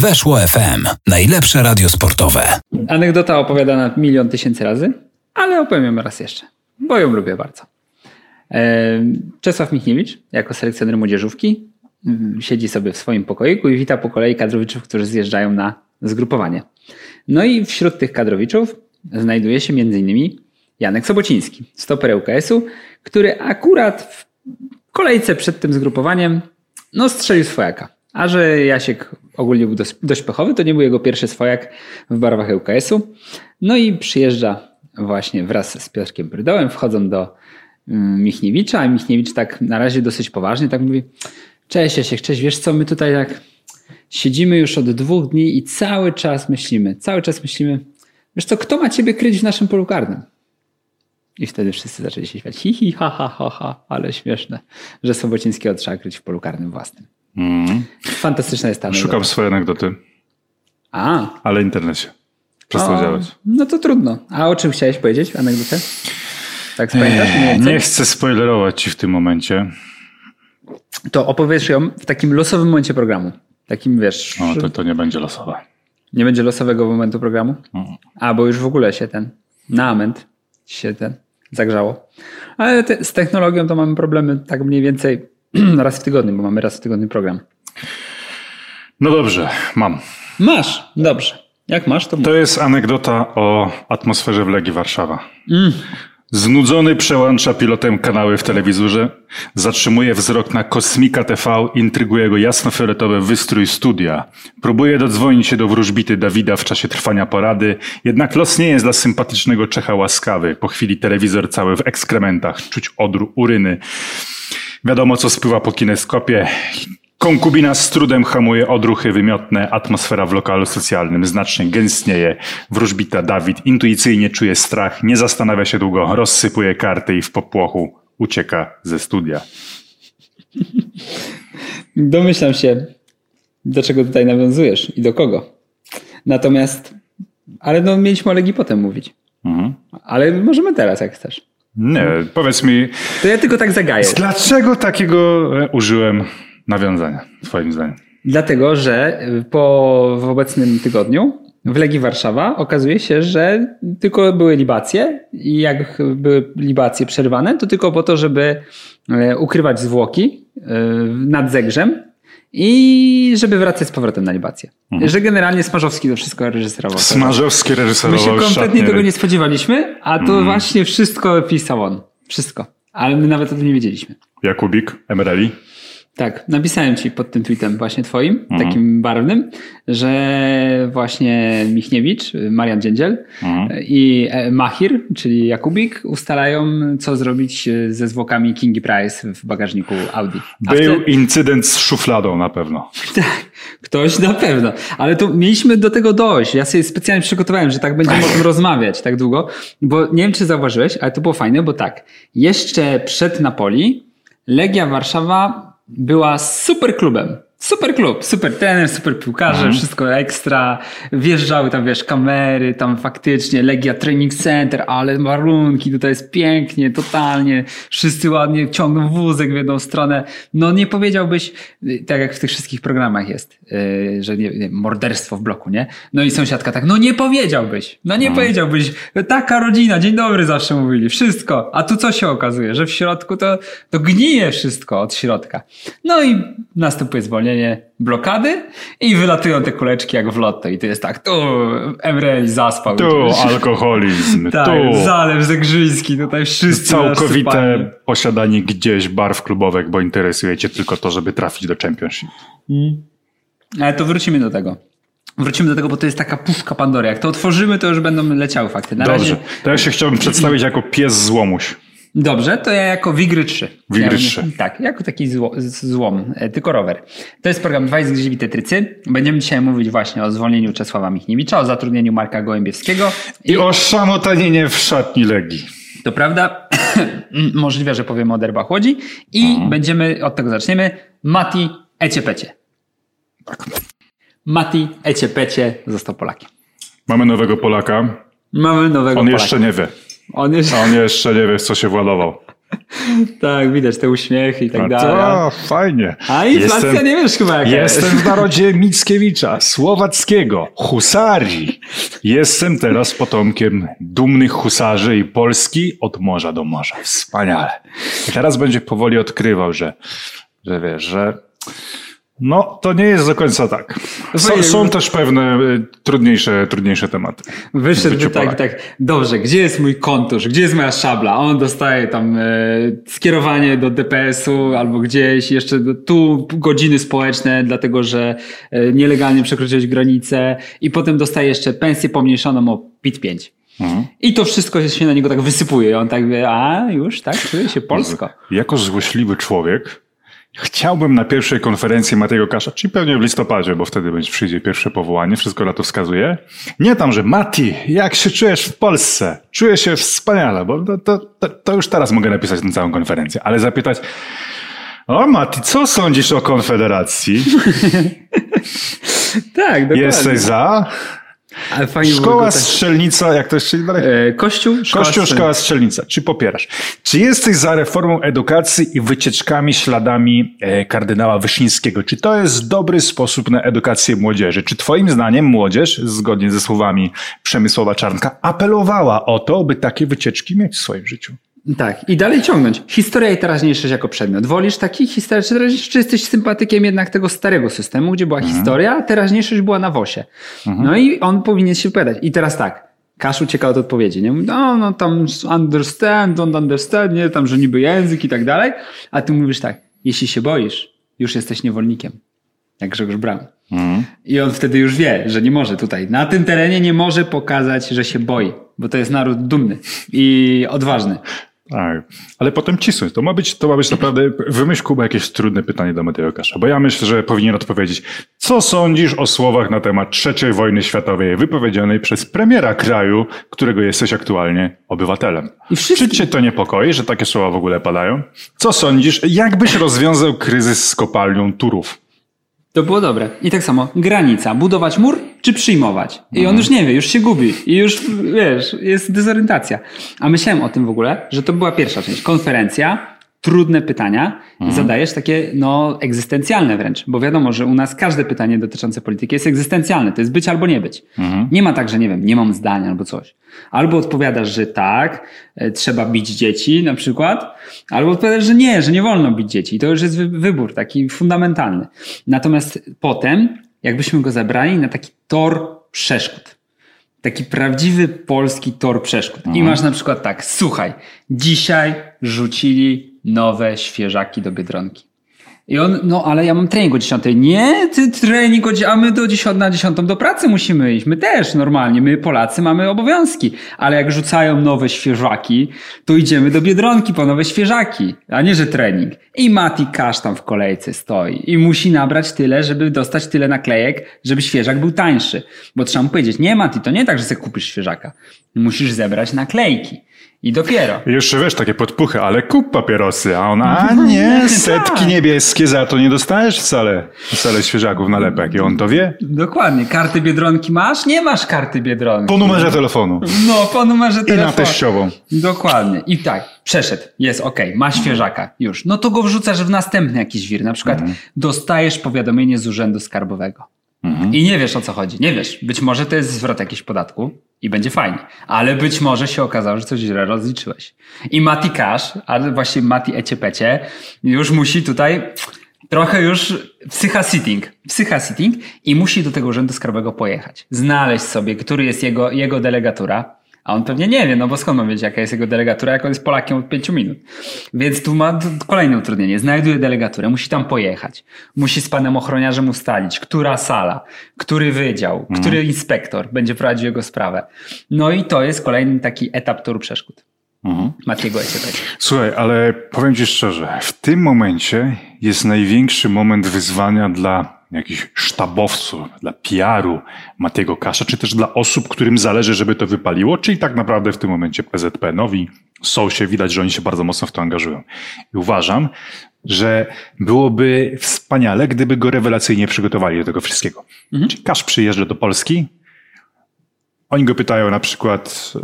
Weszło FM. Najlepsze radio sportowe. Anegdota opowiadana milion tysięcy razy, ale opowiem raz jeszcze, bo ją lubię bardzo. E, Czesław Michniewicz, jako selekcjoner młodzieżówki, mm, siedzi sobie w swoim pokoiku i wita po kolei kadrowiczów, którzy zjeżdżają na zgrupowanie. No i wśród tych kadrowiczów znajduje się m.in. Janek Sobociński, stoper ŁKS-u, który akurat w kolejce przed tym zgrupowaniem no, strzelił swojaka. A że Jasiek ogólnie był dość, dość pechowy, to nie był jego pierwszy swojak w barwach ŁKS-u. No i przyjeżdża właśnie wraz z Piotrkiem Brydołem, wchodzą do mm, Michniewicza, a Michniewicz tak na razie dosyć poważnie tak mówi cześć Jasiek, cześć, wiesz co, my tutaj tak siedzimy już od dwóch dni i cały czas myślimy, cały czas myślimy, wiesz co, kto ma ciebie kryć w naszym polu karnym? I wtedy wszyscy zaczęli się śmiać. Hi, hi, ha, ha, ha, ha, ale śmieszne, że Sobocińskiego trzeba kryć w polu karnym własnym. Mm. Fantastyczna jest ta anegdota. Szukam swojej anegdoty, A, ale internet się przestał działać. No to trudno. A o czym chciałeś powiedzieć anegdotę? Tak pamiętasz? Nie, więcej? nie chcę spoilerować ci w tym momencie. To opowiesz ją w takim losowym momencie programu. Takim, wiesz, No, to, to nie będzie losowe. nie będzie losowego momentu programu? Mhm. A, bo już w ogóle się ten, na ament się ten zagrzało. Ale te, z technologią to mamy problemy tak mniej więcej raz w tygodniu, bo mamy raz w tygodniu program. No dobrze, mam. Masz, dobrze. Jak masz, to, To jest anegdota o atmosferze w Legii Warszawa. Znudzony przełącza pilotem kanały w telewizorze, zatrzymuje wzrok na Kosmika TV, intryguje go jasnofioletowy wystrój studia. Próbuje dodzwonić się do wróżbity Dawida w czasie trwania porady, jednak los nie jest dla sympatycznego Czecha łaskawy. Po chwili telewizor cały w ekskrementach, czuć odór uryny. Wiadomo, co spływa po kineskopie. Konkubina z trudem hamuje odruchy wymiotne, atmosfera w lokalu socjalnym znacznie gęstnieje. Wróżbita Dawid intuicyjnie czuje strach, nie zastanawia się długo, rozsypuje karty i w popłochu ucieka ze studia. Domyślam się, do czego tutaj nawiązujesz i do kogo. Natomiast, ale no mieliśmy o Legii potem mówić. Mhm. Ale możemy teraz, jak chcesz. Nie, powiedz mi, To ja tylko tak zagaję. dlaczego takiego e, użyłem nawiązania, twoim zdaniem? Dlatego, że po w obecnym tygodniu w Legii Warszawa okazuje się, że tylko były libacje i jak były libacje przerwane, to tylko po to, żeby e, ukrywać zwłoki e, nad zegrzem i żeby wracać z powrotem na libację. Że generalnie Smarzowski to wszystko reżyserował. Smarzowski My się reżyserował kompletnie tego nie spodziewaliśmy, a to właśnie wszystko pisał on. Wszystko. Ale my nawet o tym nie wiedzieliśmy. Jakubik, Emereli. Tak, napisałem ci pod tym tweetem właśnie twoim, takim barwnym, że właśnie Michniewicz, Marian Dziędziel i e, Mahir, czyli Jakubik, ustalają, co zrobić e, ze zwłokami Kingi Price w bagażniku Audi. Był wtedy- incydent z szufladą na pewno. tak, ktoś na pewno. Ale tu mieliśmy do tego dojść. Ja sobie specjalnie przygotowałem, że tak będziemy o tym rozmawiać tak długo, bo nie wiem, czy zauważyłeś, ale to było fajne, bo tak, jeszcze przed Napoli Legia Warszawa była super klubem. Super klub, super trener, super piłkarze, wszystko ekstra. Wjeżdżały tam, wiesz, kamery, tam faktycznie Legia Training Center, ale warunki, tutaj jest pięknie, totalnie. Wszyscy ładnie ciągną wózek w jedną stronę. No nie powiedziałbyś, y, tak jak w tych wszystkich programach jest, yy, że nie, nie, morderstwo w bloku, nie? No i sąsiadka tak, no nie powiedziałbyś, no nie powiedziałbyś. Taka rodzina, dzień dobry zawsze mówili, wszystko. A tu co się okazuje, że w środku to, to gnije wszystko od środka. No i następuje zwolnienie, blokady i wylatują te kuleczki jak w lotto. I to jest tak, tu Emreli zaspał. Tu alkoholizm, tak, tu Zalew Zegrzyński, tutaj wszyscy całkowite nasypani. posiadanie gdzieś barw klubowych, bo interesuje cię tylko to, żeby trafić do Championship. Ale to wrócimy do tego. Wrócimy do tego, bo to jest taka puszka Pandory. Jak to otworzymy, to już będą leciały fakty. Na Dobrze, razie to ja się chciałbym przedstawić jako pies złomuś. Dobrze, to ja jako Wigry 3. Wigry ja, 3. Tak, jako taki zło, złom, e, tylko rower. To jest program Dwaj zgrzywi tetrycy. Będziemy dzisiaj mówić właśnie o zwolnieniu Czesława Michniewicza, o zatrudnieniu Marka Gołębiewskiego. I o szamotaninie w szatni Legii. To prawda, możliwe, że powiemy o derbach Łodzi i Mhm. będziemy, od tego zaczniemy, Mati Eciepecie. Tak. Mati Eciepecie został Polakiem. Mamy nowego Polaka. Mamy nowego On Polaka. jeszcze nie wie. On jeszcze... On jeszcze nie wie, w co się władował. Tak, widać te uśmiechy i tak A dalej. to fajnie. A inflacja Jestem- nie wiesz chyba jaka jest. Jestem w narodzie Mickiewicza, Słowackiego, husarii. Jestem teraz potomkiem dumnych husarzy i Polski od morza do morza. Wspaniale. I teraz będzie powoli odkrywał, że, że wiesz, że no, to nie jest do końca tak. Są, są też pewne y, trudniejsze, trudniejsze tematy. w Wyszedłby byciu tak, tak, dobrze, gdzie jest mój kontusz, gdzie jest moja szabla? A On dostaje tam e, skierowanie do DPS-u albo gdzieś, jeszcze do, tu godziny społeczne, dlatego że e, nielegalnie przekroczyłeś granicę i potem dostaje jeszcze pensję pomniejszoną o PIT 5. Mhm. I to wszystko się na niego tak wysypuje. I on tak wie, a już, tak, czuje się polsko. Jako złośliwy człowiek chciałbym na pierwszej konferencji Matego Kasza, czyli pewnie w listopadzie, bo wtedy będzie przyjdzie pierwsze powołanie, wszystko na to wskazuje. Nie tam, że Mati, jak się czujesz w Polsce? Czuję się wspaniale, bo to, to, to, to już teraz mogę napisać tę całą konferencję, ale zapytać, o Mati, co sądzisz o Konfederacji? Tak, dokładnie. Jesteś za? Szkoła Strzelnica, jak to jest? czyli dalej? e, Kościół, szkoła Kościół, szkoła strzelnica. Czy popierasz? Czy jesteś za reformą edukacji i wycieczkami śladami e, kardynała Wyszyńskiego? Czy to jest dobry sposób na edukację młodzieży? Czy twoim zdaniem młodzież, zgodnie ze słowami Przemysława Czarnka, apelowała o to, by takie wycieczki mieć w swoim życiu? Tak, i dalej ciągnąć. Historia i teraźniejszość jako przedmiot. Wolisz taki historia czy teraźniejszość, czy jesteś sympatykiem jednak tego starego systemu, gdzie była historia, a teraźniejszość była na WOSie. No i on powinien się wypowiadać. I teraz tak, Kasz ucieka od odpowiedzi. Nie? Mówi, No, no tam understand, don't understand, nie, tam, że niby język i tak dalej. A ty mówisz tak, jeśli się boisz, już jesteś niewolnikiem. Jak Grzegorz Braun. I on wtedy już wie, że nie może tutaj, na tym terenie nie może pokazać, że się boi, bo to jest naród dumny i odważny. Tak, ale potem cisnąć. To ma być, to ma być naprawdę, wymyśl Kuba jakieś trudne pytanie do Mateja Kasza, bo ja myślę, że powinien odpowiedzieć, co sądzisz o słowach na temat III wojny światowej wypowiedzianej przez premiera kraju, którego jesteś aktualnie obywatelem? I wszyscy- Czy cię to niepokoi, że takie słowa w ogóle padają? Co sądzisz, jak byś rozwiązał kryzys z kopalnią Turów? To było dobre. I tak samo, granica. Budować mur czy przyjmować? I on już nie wie, już się gubi. I już, wiesz, jest dezorientacja. A myślałem o tym w ogóle, że to była pierwsza część. Konferencja, trudne pytania. Zadajesz takie, no, egzystencjalne wręcz. Bo wiadomo, że u nas każde pytanie dotyczące polityki jest egzystencjalne. To jest być albo nie być. Nie ma tak, że nie wiem, nie mam zdania albo coś. Albo odpowiadasz, że tak, e, trzeba bić dzieci na przykład, albo odpowiadasz, że nie, że nie wolno bić dzieci. I to już jest wy- wybór taki fundamentalny. Natomiast potem, jakbyśmy go zabrali na taki tor przeszkód. Taki prawdziwy polski tor przeszkód. I masz na przykład tak, słuchaj, dzisiaj rzucili nowe świeżaki do Biedronki. I on, no ale ja mam trening o 10. Nie, ty trening o 10, a my do 10 na 10 do pracy musimy iść. My też normalnie, my Polacy mamy obowiązki. Ale jak rzucają nowe świeżaki, to idziemy do Biedronki po nowe świeżaki, a nie, że trening. I Mati Kasz tam w kolejce stoi i musi nabrać tyle, żeby dostać tyle naklejek, żeby świeżak był tańszy. Bo trzeba mu powiedzieć, nie Mati, to nie tak, że sobie kupisz świeżaka. Musisz zebrać naklejki. I dopiero. I jeszcze wiesz, takie podpuchy, ale kup papierosy, a ona, a nie, setki niebieskie, za to nie dostajesz wcale, wcale świeżaków nalepek i on to wie. Dokładnie. Karty Biedronki masz? Nie masz karty Biedronki. Po numerze telefonu No, po numerze i telefonu. na teściową. Dokładnie. I tak, przeszedł. Jest ok, ma świeżaka. Już. No to go wrzucasz w następny jakiś wir. Na przykład dostajesz powiadomienie z urzędu skarbowego. I nie wiesz o co chodzi. Nie wiesz. Być może to jest zwrot jakiś podatku i będzie fajnie. Ale być może się okazało, że coś źle rozliczyłeś. I Mati Cash, ale właśnie Mati Eciepecie, już musi tutaj trochę już psycha sitting, psycha sitting i musi do tego urzędu skarbowego pojechać. Znaleźć sobie, który jest jego, jego delegatura. A on pewnie nie wie, no bo skąd ma wiedzieć, jaka jest jego delegatura, jak on jest Polakiem od pięciu minut. Więc tu ma kolejne utrudnienie. Znajduje delegaturę, musi tam pojechać. Musi z panem ochroniarzem ustalić, która sala, który wydział, który inspektor będzie prowadził jego sprawę. No i to jest kolejny taki etap toru przeszkód. Matiego Eciepecie. Słuchaj, ale powiem ci szczerze, w tym momencie jest największy moment wyzwania dla jakichś sztabowców, dla PR-u Matiego Kasza, czy też dla osób, którym zależy, żeby to wypaliło, czyli tak naprawdę w tym momencie PZP nowi są się, widać, że oni się bardzo mocno w to angażują. I uważam, że byłoby wspaniale, gdyby go rewelacyjnie przygotowali do tego wszystkiego. Czyli Kasz przyjeżdża do Polski, oni go pytają na przykład, e,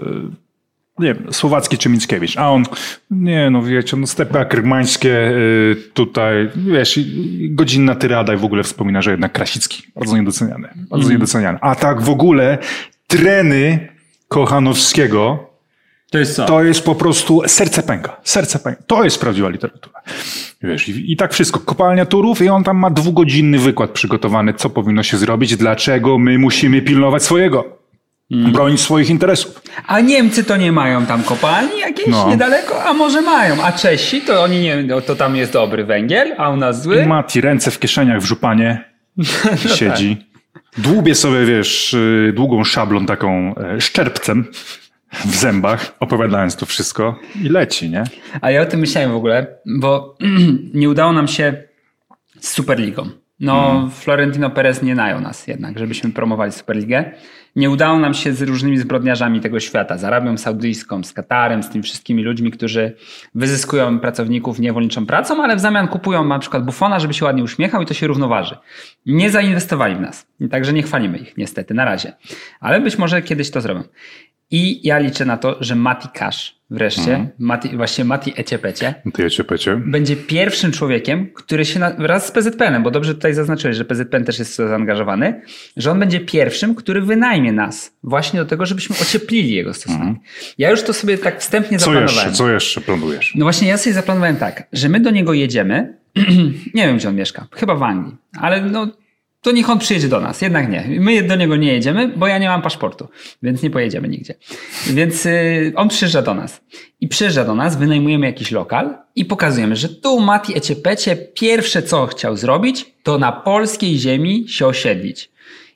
nie wiem, słowacki czy Mickiewicz, a on, nie no wiecie, no stepy akrymańskie y, tutaj, wiesz, godzinna tyrada i w ogóle wspomina, że jednak Krasicki, bardzo niedoceniany, bardzo niedoceniany. A tak w ogóle treny Kochanowskiego To jest co? to jest po prostu serce pęka, serce pęka. To jest prawdziwa literatura. Wiesz, i, i tak wszystko. Kopalnia Turów i on tam ma dwugodzinny wykład przygotowany, co powinno się zrobić, dlaczego my musimy pilnować swojego, bronić swoich interesów. A Niemcy to nie mają tam kopalni jakieś No. niedaleko? A może mają? A Czesi to oni nie no to tam jest dobry węgiel, a u nas zły? Mati ręce w kieszeniach w żupanie i siedzi. Dłubie sobie, wiesz, y, długą szablą taką e, szczerbcem w zębach, opowiadając to wszystko i leci, nie? A ja o tym myślałem w ogóle, bo nie udało nam się z Superligą. No, Florentino Perez nie najął nas jednak, żebyśmy promowali Superligę. Nie udało nam się z różnymi zbrodniarzami tego świata, z Arabią Saudyjską, z Katarem, z tymi wszystkimi ludźmi, którzy wyzyskują pracowników niewolniczą pracą, ale w zamian kupują na przykład Buffona, żeby się ładnie uśmiechał i to się równoważy. Nie zainwestowali w nas, także nie chwalimy ich niestety na razie, ale być może kiedyś to zrobią. I ja liczę na to, że Mati Cash wreszcie, Mati, właśnie Mati Eciepecie, Ty jecie pecie. będzie pierwszym człowiekiem, który się na, wraz z PZPN-em, bo dobrze tutaj zaznaczyłeś, że PZPN też jest zaangażowany, że on będzie pierwszym, który wynajmie nas właśnie do tego, żebyśmy ocieplili jego stosunek. Ja już to sobie tak wstępnie Co zaplanowałem. jeszcze, co jeszcze planujesz? No właśnie ja sobie zaplanowałem tak, że my do niego jedziemy, nie wiem gdzie on mieszka, chyba w Anglii, ale no to niech on przyjedzie do nas, jednak nie. My do niego nie jedziemy, bo ja nie mam paszportu, więc nie pojedziemy nigdzie. Więc y, on przyjeżdża do nas. I przyjeżdża do nas, wynajmujemy jakiś lokal i pokazujemy, że tu Mati Eciepecie pierwsze co chciał zrobić, to na polskiej ziemi się osiedlić.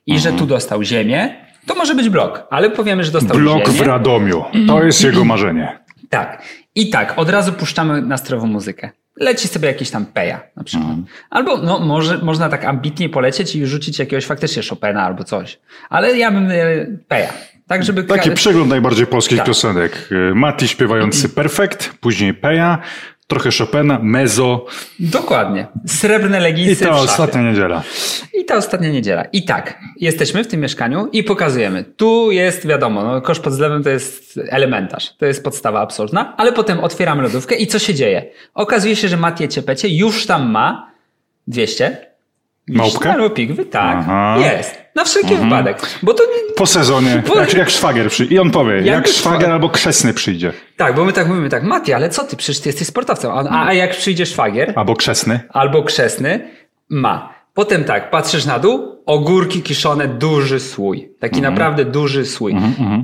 I że tu dostał ziemię, to może być blok, ale powiemy, że dostał Blok ziemię. w Radomiu. To jest jego marzenie. Tak. I tak, od razu puszczamy nastrojową muzykę. Leci sobie jakiś tam peja na przykład. Mhm. Albo no, może, można tak ambitnie polecieć i rzucić jakiegoś faktycznie Chopina albo coś. Ale ja bym e, peja. Tak, żeby... Taki przegląd najbardziej polskich Tak. piosenek. Y, Mati śpiewający Perfekt, później Peja, trochę Chopina, Mezo Dokładnie. Srebrne i leginsy ta w szafie. ostatnia niedziela. I ta ostatnia niedziela. I tak, jesteśmy w tym mieszkaniu i pokazujemy. Tu jest, wiadomo, no, kosz pod zlewem to jest elementarz. To jest podstawa absolutna, ale potem otwieramy lodówkę i co się dzieje? Okazuje się, że Matie Ciepecie już tam ma 200 Małpkę? Albo pigwy, tak. Aha. Mhm. Jest. Na wszelki wypadek. Bo to Po sezonie, Bo- jak, jak szwagier przyjdzie. I on powie, jak, Jak szwagier szwagier. albo krzesny przyjdzie. tak, bo my tak mówimy tak, Mati, ale co ty, przecież ty jesteś sportowcem. A, a jak przyjdzie szwagier Albo krzesny. albo krzesny, ma. Potem tak, patrzysz na dół, ogórki kiszone, duży słój. Taki Mhm. naprawdę duży słój.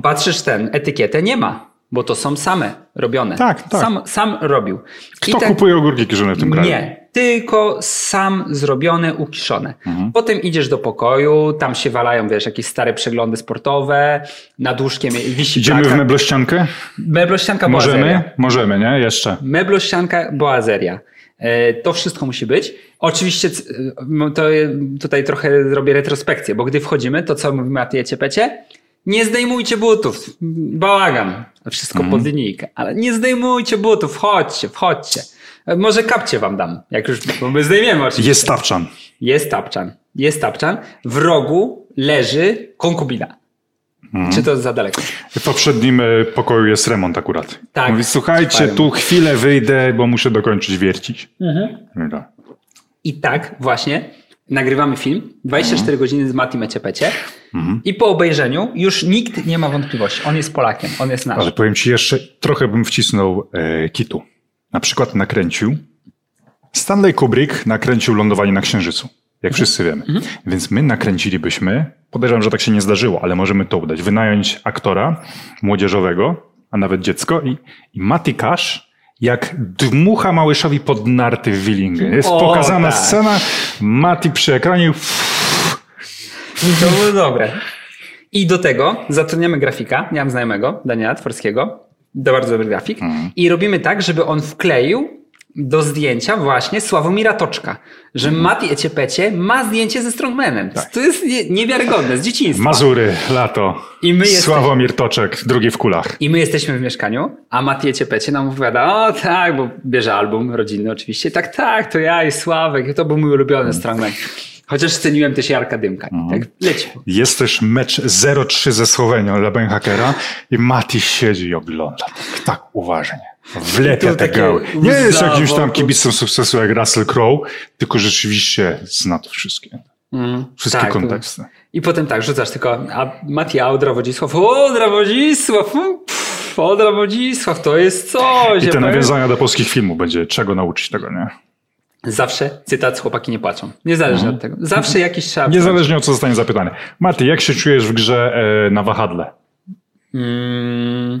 Patrzysz ten, etykietę nie ma, bo to są same robione. Tak, tak. Sam, sam robił. Kto ten- kupuje ogórki kiszone w tym kraju? Nie, tylko sam zrobione, ukiszone. Mhm. Potem idziesz do pokoju, tam się walają, wiesz, jakieś stare przeglądy sportowe, nad łóżkiem wisi Idziemy w meblościankę? Meblościanka boazeria. Możemy? Możemy, nie? Jeszcze. Meblościanka boazeria. E, To wszystko musi być. Oczywiście to tutaj trochę robię retrospekcję, bo gdy wchodzimy, to co mówimy na pecie? Nie zdejmujcie butów. Bałagan. Wszystko Mhm. pod linijkę. Ale nie zdejmujcie butów. Wchodźcie, wchodźcie. Może kapcie wam dam. Jak już, bo my zdejmiemy oczywiście. Jest tapczan. Jest tapczan. Jest tapczan. W rogu leży konkubina. Mhm. Czy to za daleko? W poprzednim e, pokoju jest remont akurat. Tak. Mówi, słuchajcie, tu chwilę wyjdę, bo muszę dokończyć wiercić. Dobra. I tak właśnie nagrywamy film 24 Mhm. godziny z Matim Eciepecie i po obejrzeniu już nikt nie ma wątpliwości. On jest Polakiem, on jest nasz. Ale powiem ci jeszcze, trochę bym wcisnął e, kitu. Na przykład nakręcił. Stanley Kubrick nakręcił lądowanie na Księżycu, jak wszyscy wiemy. Więc my nakręcilibyśmy, podejrzewam, że tak się nie zdarzyło, ale możemy to udać, wynająć aktora młodzieżowego, a nawet dziecko i, i Mati Cash jak dmucha Małyszowi pod narty w Willingen. Jest O, pokazana tak. scena, Mati przy ekranie, To było dobre. I do tego zatrudniamy grafika. Mam znajomego, Daniela Tworskiego. To bardzo dobry grafik. Mhm. I robimy tak, żeby on wkleił do zdjęcia właśnie Sławomira Toczka. Że Mhm. Mati Eciepecie ma zdjęcie ze Strongmanem. Tak. To jest nie, niewiarygodne, z dzieciństwa. Mazury, lato, I my jesteśmy- Sławomir Toczek, drugi w kulach. I my jesteśmy w mieszkaniu, a Matię Ciepecie nam opowiada, o tak, bo bierze album rodzinny oczywiście. Tak, tak, to ja i Sławek, to był mój ulubiony Strongman. Chociaż ceniłem też Jarka Dymka. I tak leci. Jest też mecz 0-3 ze Słowenią dla Benhakera i Mati siedzi i ogląda tak, uważnie. Wlepia te gały. Nie jest jakimś tam kibicem sukcesu jak Russell Crowe, tylko rzeczywiście zna to wszystkie. Wszystkie Tak, konteksty. I potem tak, rzucasz tylko a Mati Audra Wodzisław, Odra Wodzisław, mm, pff, Odra Wodzisław, to jest coś. I te nawiązania do polskich filmów będzie czego nauczyć tego, nie? Zawsze cytat chłopaki nie płaczą. Niezależnie od tego. Zawsze jakiś trzeba. Niezależnie od co zostanie zapytane. Mati, jak się czujesz w grze e, na wahadle? Mm,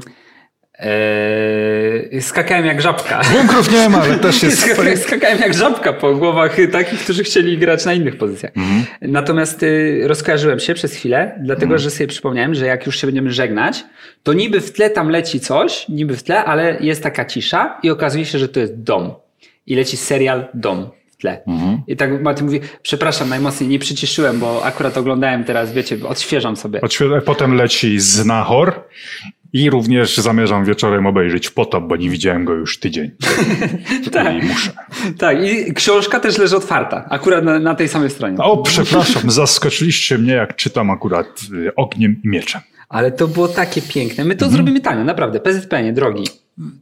e, skakałem jak żabka. Bunkrów nie ma, ale też jest... Skakałem, skakałem jak żabka po głowach takich, którzy chcieli grać na innych pozycjach. Natomiast y, rozkojarzyłem się przez chwilę, dlatego że sobie przypomniałem, że jak już się będziemy żegnać, to niby w tle tam leci coś, niby w tle, ale jest taka cisza i okazuje się, że to jest dom. I leci serial Dom w tle. I tak Maty mówi, przepraszam, najmocniej nie przyciszyłem, bo akurat oglądałem teraz, wiecie, odświeżam sobie. Odświe- Potem leci Znachor i również zamierzam wieczorem obejrzeć Potop, bo nie widziałem go już tydzień. Tak. I muszę. Tak, i książka też leży otwarta, akurat na, na tej samej stronie. O, przepraszam, zaskoczyliście mnie, jak czytam akurat y, Ogniem i Mieczem. Ale to było takie piękne. My to Mhm. zrobimy tanio, naprawdę. PZPN, drogi.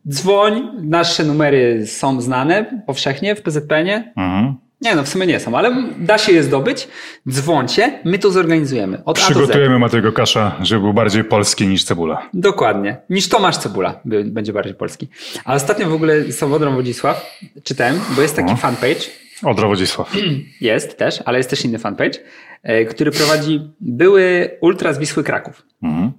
Dzwoń, nasze numery są znane powszechnie w PZPN. Mhm. Nie no, w sumie nie są, ale da się je zdobyć. Dzwońcie, my to zorganizujemy. Od. Przygotujemy Matego Kasza, żeby był bardziej polski niż cebula. Dokładnie. Niż Tomasz Cebula będzie bardziej polski. A ostatnio w ogóle Słowodrą Wodzisław czytałem, bo jest taki fanpage, Odra Wodzisław. jest też, ale jest też inny fanpage, e, który prowadzi były Ultra z Wisły Kraków. Mhm.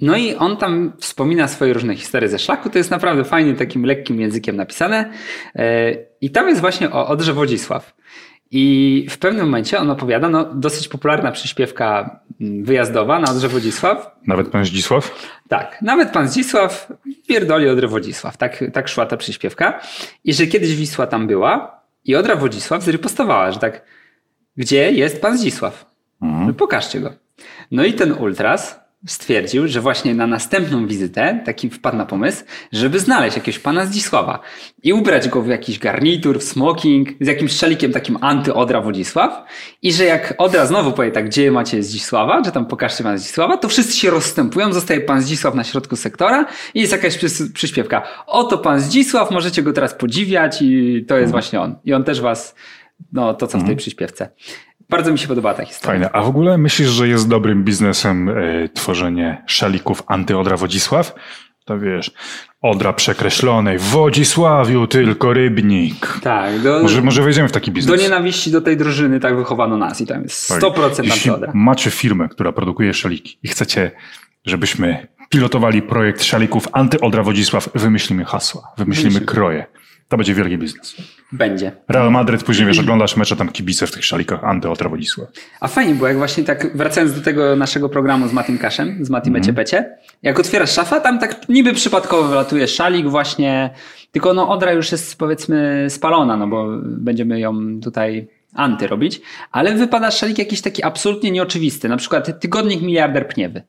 No i on tam wspomina swoje różne historie ze szlaku. To jest naprawdę fajnie takim lekkim językiem napisane. E, I tam jest właśnie o Odrze Wodzisław. I w pewnym momencie on opowiada, no dosyć popularna przyśpiewka mm, wyjazdowa na Odrze Wodzisław. Nawet pan Zdzisław? Tak, nawet pan Zdzisław pierdoli Odrę Wodzisław. Tak, tak szła ta przyśpiewka. I że kiedyś Wisła tam była i Odra Wodzisław zrypostowała, że tak, gdzie jest pan Zdzisław? No, Pokażcie go. No i ten ultras stwierdził, że właśnie na następną wizytę taki wpadł na pomysł, żeby znaleźć jakiegoś pana Zdzisława i ubrać go w jakiś garnitur, w smoking, z jakimś szalikiem takim anty-Odra Wodzisław i że jak Odra znowu powie tak, gdzie macie Zdzisława, czy tam pokażcie pana Zdzisława, to wszyscy się rozstępują, zostaje pan Zdzisław na środku sektora i jest jakaś przyśpiewka. Oto pan Zdzisław, możecie go teraz podziwiać i to jest właśnie on. I on też was, no to co w tej przyśpiewce. Bardzo mi się podoba ta historia. Fajne. A w ogóle myślisz, że jest dobrym biznesem e, tworzenie szalików antyodra Wodzisław? To wiesz, odra przekreślonej, w Wodzisławiu tylko rybnik. Tak, do, Może, może wejdziemy w taki do biznes. nienawiści do tej drużyny tak wychowano nas i tam jest Tak. 100% Jeśli antyodra. macie firmę, która produkuje szaliki i chcecie, żebyśmy pilotowali projekt szalików antyodra Wodzisław, wymyślimy hasła, wymyślimy Wymyślimy. kroje. To będzie wielki biznes. Będzie. Real Madryt, później wiesz, oglądasz mecze, tam kibice w tych szalikach antyodra Wodzisław. A fajnie było, jak właśnie tak, wracając do tego naszego programu z Matim Kaszem, z Matim Becie Becie, jak otwierasz szafę, tam tak niby przypadkowo wylatuje szalik właśnie, tylko no Odra już jest powiedzmy spalona, no bo będziemy ją tutaj anty robić, ale wypada szalik jakiś taki absolutnie nieoczywisty, na przykład tygodnik miliarder pniewy.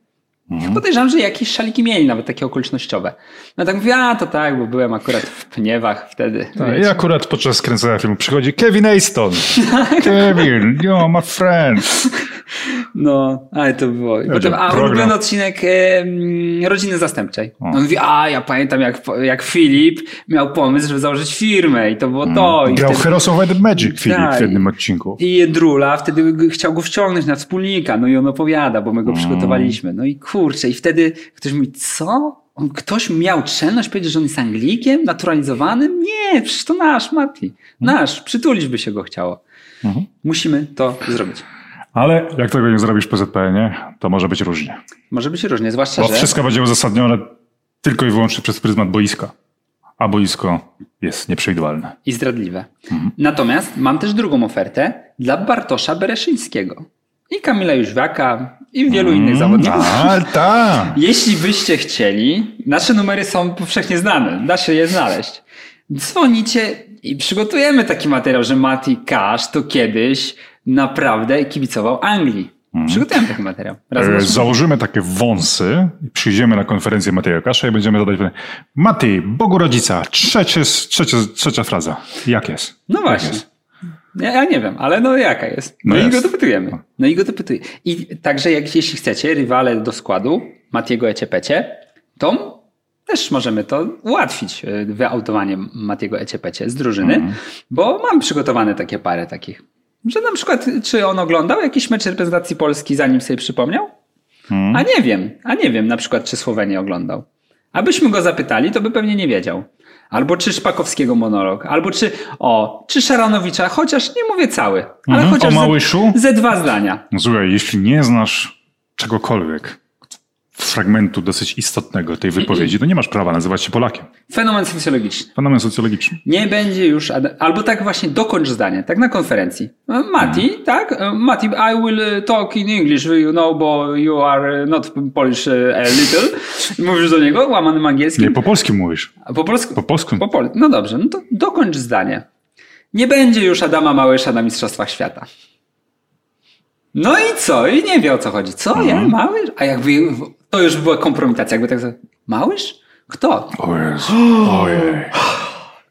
Ja podejrzewam, że jakieś szaliki mieli, nawet takie okolicznościowe. No tak mówię, a to tak, bo byłem akurat w pniewach wtedy. Tak. I akurat podczas skręcania filmu przychodzi Kevin Aston. Kevin, you're my friend. No, ale to było. I potem, a ulubiony odcinek em, rodziny zastępczej. O. On mówi, a ja pamiętam jak, jak Filip miał pomysł, żeby założyć firmę i to było to. I, Grał wtedy, Heroes of White Magic Filip Tak. w jednym odcinku. I Jedrula wtedy chciał go wciągnąć na wspólnika, no i on opowiada, bo my Mm. go przygotowaliśmy. No i kurczę, i wtedy ktoś mówi, co? Ktoś miał czelność powiedzieć, że on jest Anglikiem, naturalizowanym? Nie, przecież to nasz, Mati. Nasz, przytulić by się go chciało. Mhm. Musimy to zrobić. Ale jak tego nie zrobisz w PZPN, to może być różnie. Może być różnie, zwłaszcza, Bo że... wszystko będzie uzasadnione tylko i wyłącznie przez pryzmat boiska. A boisko jest nieprzewidywalne. i zdradliwe. Natomiast mam też drugą ofertę dla Bartosza Bereszyńskiego i Kamila Jóźwiaka i wielu innych zawodników. A, tak. Jeśli byście chcieli, nasze numery są powszechnie znane, da się je znaleźć. Dzwonicie i przygotujemy taki materiał, że Mati Cash to kiedyś naprawdę kibicował Anglii. Przygotujemy taki materiał. E, Założymy takie wąsy, przyjdziemy na konferencję Mateja Kasza i będziemy zadać pytanie. Mati, Bogu rodzica, trzecie, trzecie, trzecia fraza. Jak jest? No Jak właśnie. jest? Ja, ja nie wiem, ale no jaka jest? No, No i go dopytujemy. No i go dopytujemy. I także jak, jeśli chcecie, rywale do składu, Matiego Ecepecie, to też możemy to ułatwić, e, wyautowanie Matiego Ecepecie z drużyny, Mhm. bo mam przygotowane takie parę takich. Że na przykład, czy on oglądał jakiś mecz reprezentacji Polski, zanim sobie przypomniał? Mhm. A nie wiem, a nie wiem na przykład, czy Słowenię oglądał. Abyśmy go zapytali, to by pewnie nie wiedział. Albo czy Szpakowskiego monolog, albo czy, o, czy Szaranowicza, chociaż nie mówię cały, ale Mhm, chociaż o Małyszu? ze, ze dwa zdania. Słuchaj, jeśli nie znasz czegokolwiek, fragmentu dosyć istotnego tej wypowiedzi, to nie masz prawa nazywać się Polakiem. Fenomen socjologiczny. Fenomen socjologiczny. Nie będzie już, albo tak właśnie dokończ zdanie, tak na konferencji. E, Mati, tak? E, Mati, I will talk in English, you know, bo you are not Polish e, a little. Mówisz do niego łamanym angielskim. Nie, po polsku mówisz. A po polsku? Po polsku. Po pol- no dobrze, no to dokończ zdanie. Nie będzie już Adama Małysza na Mistrzostwach Świata. No i co? I nie wie o co chodzi. Co? Ja? Mhm. Małysz? A jakby to już była kompromitacja. Jakby tak za- Małysz? Kto? O Jezu. Ojej.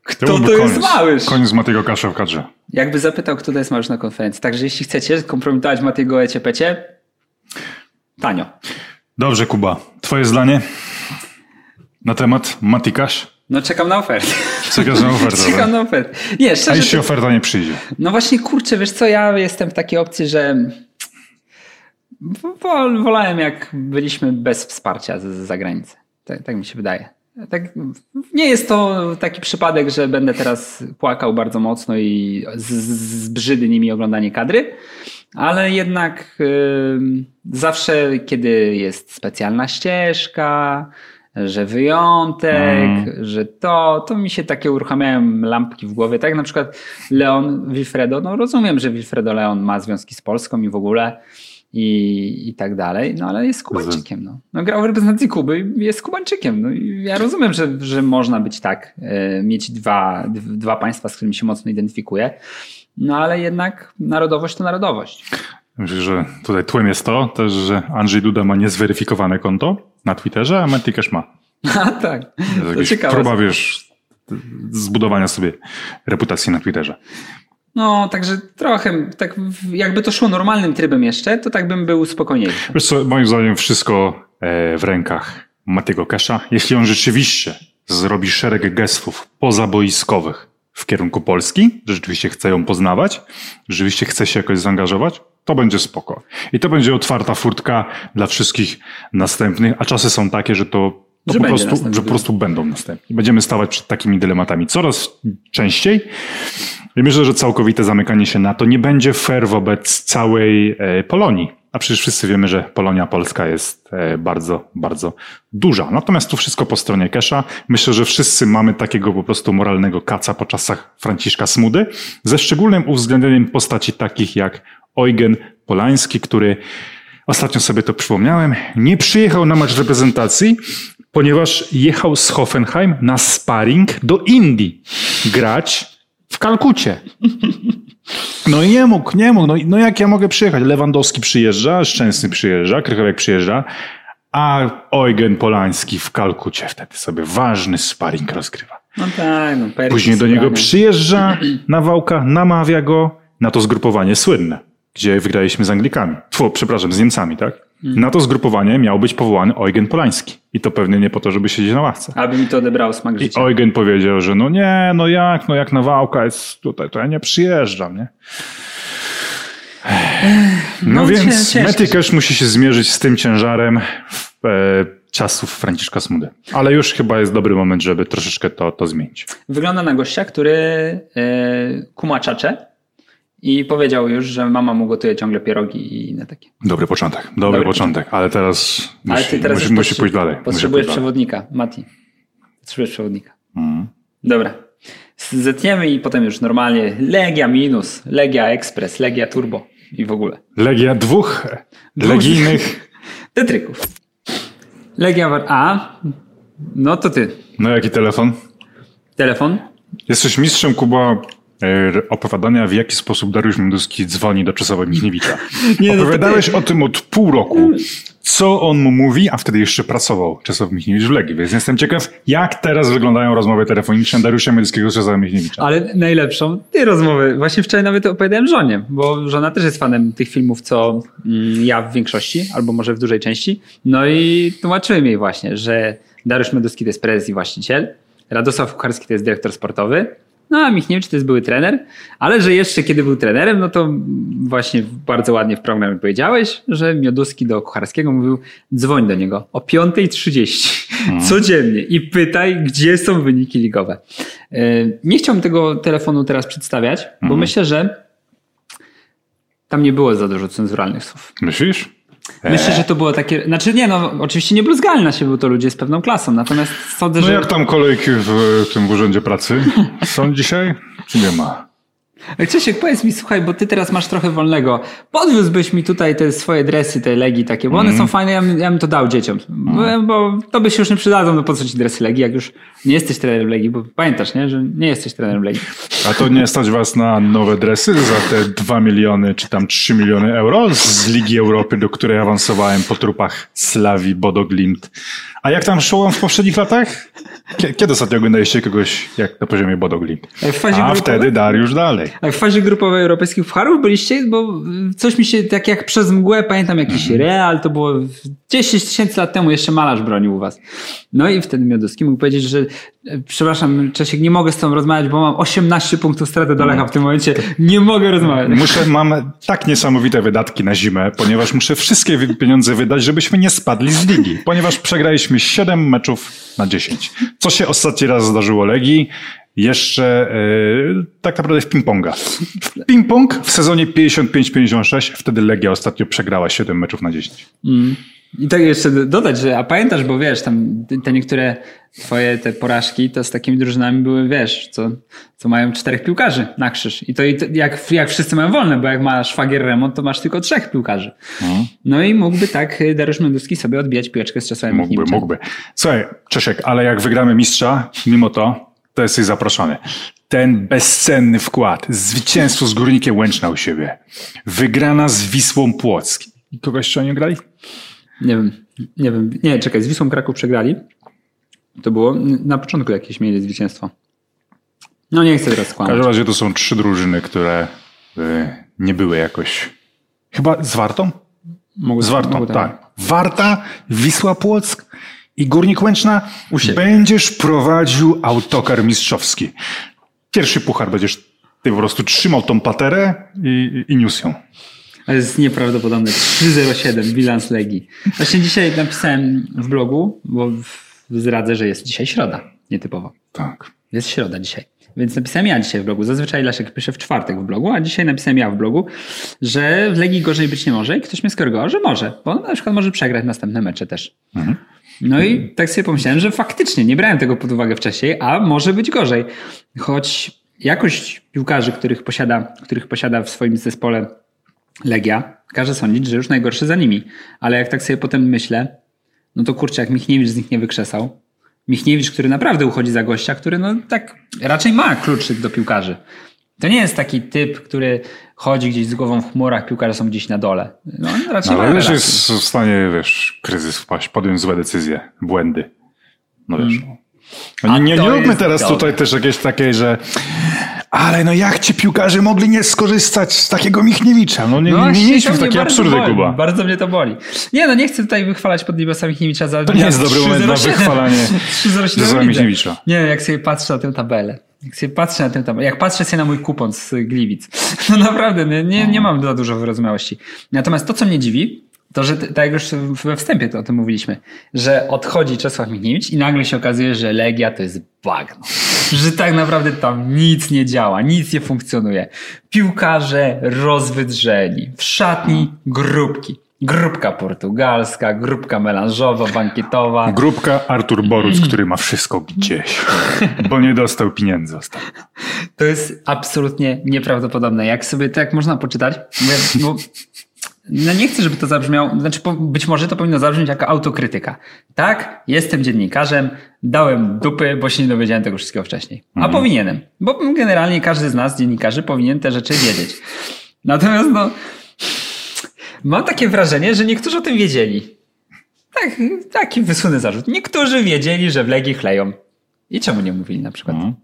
Kto byłby to jest koniec. Małysz? Koniec Matego Kasza w kadrze. Jakby zapytał, kto to jest Małysz na konferencji. Także jeśli chcecie kompromitować Matiego Eciepecie, tanio. Dobrze, Kuba. Twoje zdanie na temat Matikasz? No czekam na ofertę. Czekasz na ofertę. czekam tak? na ofertę. Nie, A szczerze, jeśli to- oferta nie przyjdzie? No właśnie, kurczę, wiesz co, ja jestem w takiej opcji, że wolałem jak byliśmy bez wsparcia z, z zagranicy. Tak, tak mi się wydaje. Tak, nie jest to taki przypadek, że będę teraz płakał bardzo mocno i z, z- zbrzydzi mi oglądanie kadry, ale jednak zawsze, kiedy jest specjalna ścieżka, że wyjątek, że to, to mi się takie uruchamiają lampki w głowie. Tak na przykład Leon Wilfredo, no rozumiem, że Wilfredo Leon ma związki z Polską i w ogóle i, i tak dalej, no ale jest Kubańczykiem. No. No, grał w reprezentacji Kuby i jest Kubańczykiem. No, ja rozumiem, że, że można być tak, e, mieć dwa, dwa państwa, z którymi się mocno identyfikuje, no ale jednak narodowość to narodowość. Myślę, że tutaj tłem jest to też, że Andrzej Duda ma niezweryfikowane konto na Twitterze, a Matikasz ma. A tak, to ciekawe. próba, wiesz, zbudowania sobie reputacji na Twitterze. No, także trochę, tak jakby to szło normalnym trybem jeszcze, to tak bym był spokojniejszy. Wiesz co, moim zdaniem wszystko e, w rękach Matiego Kesza. Jeśli on rzeczywiście zrobi szereg gestów pozaboiskowych w kierunku Polski, że rzeczywiście chce ją poznawać, rzeczywiście chce się jakoś zaangażować, to będzie spoko. I to będzie otwarta furtka dla wszystkich następnych, a czasy są takie, że to Że po prostu, następny. że po prostu będą następni. Będziemy stawać przed takimi dylematami coraz częściej. I myślę, że całkowite zamykanie się na to nie będzie fair wobec całej e, Polonii. A przecież wszyscy wiemy, że Polonia Polska jest e, bardzo, bardzo duża. Natomiast tu wszystko po stronie Kesza. Myślę, że wszyscy mamy takiego po prostu moralnego kaca po czasach Franciszka Smudy, ze szczególnym uwzględnieniem postaci takich jak Eugen Polański, który ostatnio sobie to przypomniałem, nie przyjechał na mecz reprezentacji, ponieważ jechał z Hoffenheim na sparring do Indii grać w Kalkucie. No i nie mógł, nie mógł. No, no jak ja mogę przyjechać? Lewandowski przyjeżdża, Szczęsny przyjeżdża, Krychowiak przyjeżdża, a Eugen Polański w Kalkucie wtedy sobie ważny sparring rozgrywa. No tak, no Później do niego przyjeżdża Nawałka, namawia go na to zgrupowanie słynne, gdzie wygraliśmy z Anglikami. Tfu, przepraszam, z Niemcami, tak? Na to zgrupowanie miał być powołany Eugen Polański. I to pewnie nie po to, żeby siedzieć na ławce. Aby mi to odebrało smak I życia. Eugen powiedział, że no nie, no jak, no jak Nawałka jest tutaj, to ja nie przyjeżdżam, nie? No, No, więc ciężko. Metykasz musi się zmierzyć z tym ciężarem w, e, czasów Franciszka Smudy. Ale już chyba jest dobry moment, żeby troszeczkę to, to zmienić. Wygląda na gościa, który e, kuma czacze i powiedział już, że mama mu gotuje ciągle pierogi i inne takie. Dobry początek, dobry, Dobry początek, ale teraz Ale musi, teraz musi, musi pójść dalej. Potrzebujesz pójść dalej. przewodnika, Mati. Potrzebujesz przewodnika. Mhm. Dobra. Zetniemy i potem już normalnie Legia minus, Legia Express, Legia Turbo i w ogóle. Legia dwóch legijnych. Tetryków. Legia War... A, no to ty. No jaki telefon? Telefon? Jesteś mistrzem Kuba opowiadania, w jaki sposób Dariusz Mioduski dzwoni do Czesława Michniewicza. Nie, no to Opowiadałeś ty. o tym od pół roku. co on mu mówi, a wtedy jeszcze pracował Czesław Michniewicz w Legii, więc jestem ciekaw, jak teraz wyglądają rozmowy telefoniczne Dariusza Miedyckiego z Czesławem Michniewicza. Ale najlepszą tej rozmowy, właśnie wczoraj nawet opowiadałem żonie, bo żona też jest fanem tych filmów, co mm, ja w większości, albo może w dużej części. No i tłumaczyłem jej właśnie, że Dariusz Medycki to jest prezes i właściciel, Radosław Kucharski to jest dyrektor sportowy, no a Michniewicz to jest były trener, ale że jeszcze kiedy był trenerem, no to właśnie bardzo ładnie w programie powiedziałeś, że Mioduski do Kucharskiego mówił dzwoń do niego o 5.30 hmm. codziennie i pytaj, gdzie są wyniki ligowe. E, nie chciałbym tego telefonu teraz przedstawiać, bo hmm. myślę, że tam nie było za dużo cenzuralnych słów. Myślisz? Myślę, że to było takie, znaczy nie no, oczywiście nie bluzgali na siebie, bo to ludzie z pewną klasą, natomiast sądzę, no że... No jak tam kolejki w tym urzędzie pracy są dzisiaj, czy nie ma? Czesiek, powiedz mi, słuchaj, bo ty teraz masz trochę wolnego. Podwiózłbyś mi tutaj te swoje dresy, te legi takie, bo one mm. są fajne, ja, ja bym to dał dzieciom. Mm. Bo, bo to by się już nie przydadzą, no po co ci dresy legi, jak już nie jesteś trenerem legi, bo pamiętasz, nie, że nie jesteś trenerem legi. A to nie stać was na nowe dresy za te 2 miliony, czy tam 3 miliony euro z Ligi Europy, do której awansowałem po trupach Slawi, Bodo Glimt. A jak tam szło w poprzednich latach? Kiedy ostatnio oglądaliście kogoś jak na poziomie Bodogli? A wtedy Dariusz dalej. A w fazie grupowej europejskich pucharów byliście? Bo coś mi się, tak jak przez mgłę, pamiętam jakiś mm Real, to było 10 tysięcy lat temu jeszcze malarz bronił u was. No i wtedy Mioduski mógł powiedzieć, że e, przepraszam Czesiek, nie mogę z tobą rozmawiać, bo mam 18 punktów straty do Lecha w tym momencie. Nie mogę rozmawiać. Muszę, mam tak niesamowite wydatki na zimę, ponieważ muszę wszystkie pieniądze wydać, żebyśmy nie spadli z ligi. Ponieważ przegraliśmy 7 meczów na 10. Co się ostatni raz zdarzyło Legii? Jeszcze yy, tak naprawdę w ping-ponga. W ping-pong w sezonie 55-56, wtedy Legia ostatnio przegrała 7 meczów na 10. Mm. I tak jeszcze dodać, że a pamiętasz, bo wiesz, tam te niektóre twoje te porażki to z takimi drużynami były, wiesz, co, co mają czterech piłkarzy na krzyż. I to, jak, jak wszyscy mają wolne, bo jak masz Fagier Remont, to masz tylko trzech piłkarzy. Mhm. No i mógłby tak Dariusz Menduski sobie odbijać piłeczkę z czasem. Mógłby, mógłby. Słuchaj, Czesiek, ale jak wygramy mistrza, mimo to, to jesteś zaproszony. Ten bezcenny wkład, zwycięstwo z Górnikiem Łęczna u siebie, wygrana z Wisłą Płock. I kogoś jeszcze oni grali? Nie wiem, nie wiem. Nie, czekaj, z Wisłą Kraków przegrali. To było na początku jakieś mieli zwycięstwo. No nie chcę teraz skłamać. W każdym razie to są trzy drużyny, które y, nie były jakoś... Chyba z Wartą? Mogę, z Wartą, tak. tak. Warta, Wisła Płock i Górnik Łęczna. Będziesz prowadził autokar mistrzowski. Pierwszy puchar będziesz ty po prostu trzymał tą paterę i, i niósł ją. To jest nieprawdopodobne. 307 bilans Legii. Właśnie dzisiaj napisałem w blogu, bo zdradzę, że jest dzisiaj środa. Nietypowo. Tak. Jest środa dzisiaj. Więc napisałem ja dzisiaj w blogu. Zazwyczaj Leszek pisze w czwartek w blogu, a dzisiaj napisałem ja w blogu, że w Legii gorzej być nie może i ktoś mnie skorygował, że może, bo na przykład może przegrać następne mecze też. Mhm. No i tak sobie pomyślałem, że faktycznie nie brałem tego pod uwagę wcześniej, a może być gorzej. Choć jakość piłkarzy, których posiada, których posiada w swoim zespole Legia, każe sądzić, że już najgorszy za nimi. Ale jak tak sobie potem myślę, no to kurczę, jak Michniewicz z nich nie wykrzesał. Michniewicz, który naprawdę uchodzi za gościa, który no tak raczej ma kluczyk do piłkarzy. To nie jest taki typ, który chodzi gdzieś z głową w chmurach, piłkarze są gdzieś na dole. No, raczej no, ale wiesz, jest w stanie, wiesz, kryzys wpaść, podjąć złe decyzje, błędy. No wiesz. Hmm. No, nie, nie, nie róbmy teraz dobre. tutaj też jakieś takiej, że ale no jak ci piłkarze mogli nie skorzystać z takiego Michniewicza? No nie, no, nie, nie idźmy w takie absurdy, boli, Kuba. Bardzo mnie to boli. Nie no, nie chcę tutaj wychwalać pod niebiosa Michniewicza za To nie jest dobry moment na wychwalanie Michniewicza. Nie, jak sobie patrzę na tę tabelę. Jak sobie patrzę na tę tabelę, jak patrzę sobie na mój kupon z Gliwic, no naprawdę, nie, nie, nie mam za dużo wyrozumiałości. Natomiast to, co mnie dziwi, to, że tak jak już we wstępie to o tym mówiliśmy, że odchodzi Czesław Michniewicz i nagle się okazuje, że Legia to jest bagno. Że tak naprawdę tam nic nie działa, nic nie funkcjonuje. Piłkarze rozwydrzeni, w szatni grupki. Grupka portugalska, grupka melanżowa, bankietowa. Grupka Artur Boruc, który ma wszystko gdzieś, bo nie dostał pieniędzy ostatnio. To jest absolutnie nieprawdopodobne. Jak sobie tak można poczytać, bo no nie chcę, żeby to zabrzmiało, znaczy być może to powinno zabrzmieć jako autokrytyka. Tak, jestem dziennikarzem, dałem dupy, bo się nie dowiedziałem tego wszystkiego wcześniej. A mhm. powinienem, bo generalnie każdy z nas, dziennikarzy, powinien te rzeczy wiedzieć. Natomiast no, mam takie wrażenie, że niektórzy o tym wiedzieli. Tak, taki wysunę zarzut. Niektórzy wiedzieli, że w Legii chleją. I czemu nie mówili na przykład? Mhm.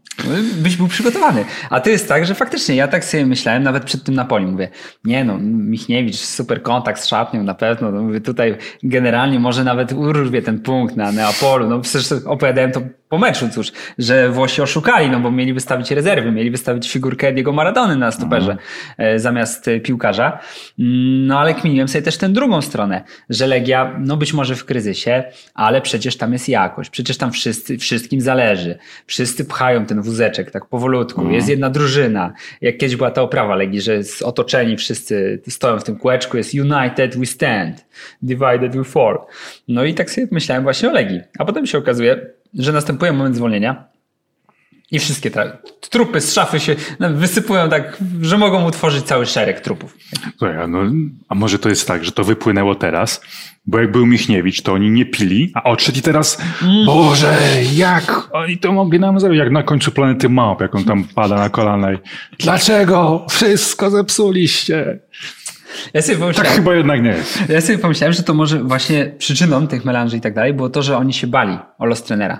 Byś był przygotowany. A to jest tak, że faktycznie ja tak sobie myślałem, nawet przed tym Napoli, mówię, nie no, Michniewicz, super kontakt z szatnią na pewno, no mówię, tutaj generalnie może nawet urwie ten punkt na Neapolu, no przecież opowiadałem to po meczu, cóż, że Włosi oszukali, no bo mieli wystawić rezerwy, mieli wystawić figurkę Diego Maradony na stoperze mhm. zamiast e, piłkarza. Mm, no ale kminiłem sobie też tę drugą stronę, że Legia, no być może w kryzysie, ale przecież tam jest jakość, przecież tam wszyscy, wszystkim zależy. Wszyscy pchają ten wózeczek tak powolutku, mhm. jest jedna drużyna. Jak kiedyś była ta oprawa Legii, że otoczeni wszyscy stoją w tym kółeczku, jest United we stand, divided we fall. No i tak sobie myślałem właśnie o Legii. A potem się okazuje, że następuje moment zwolnienia i wszystkie trupy z szafy się wysypują tak, że mogą utworzyć cały szereg trupów. Słuchaj, no, a może to jest tak, że to wypłynęło teraz, bo jak był Michniewicz, to oni nie pili, a odszedł i teraz, mm. Boże, jak oni to mogli nam zrobić? Jak na końcu planety małp, jak on tam pada na kolana i dlaczego wszystko zepsuliście? Ja sobie pomyślałem, tak chyba jednak nie jest. Ja sobie pomyślałem, że to może właśnie przyczyną tych melanży i tak dalej było to, że oni się bali o los trenera.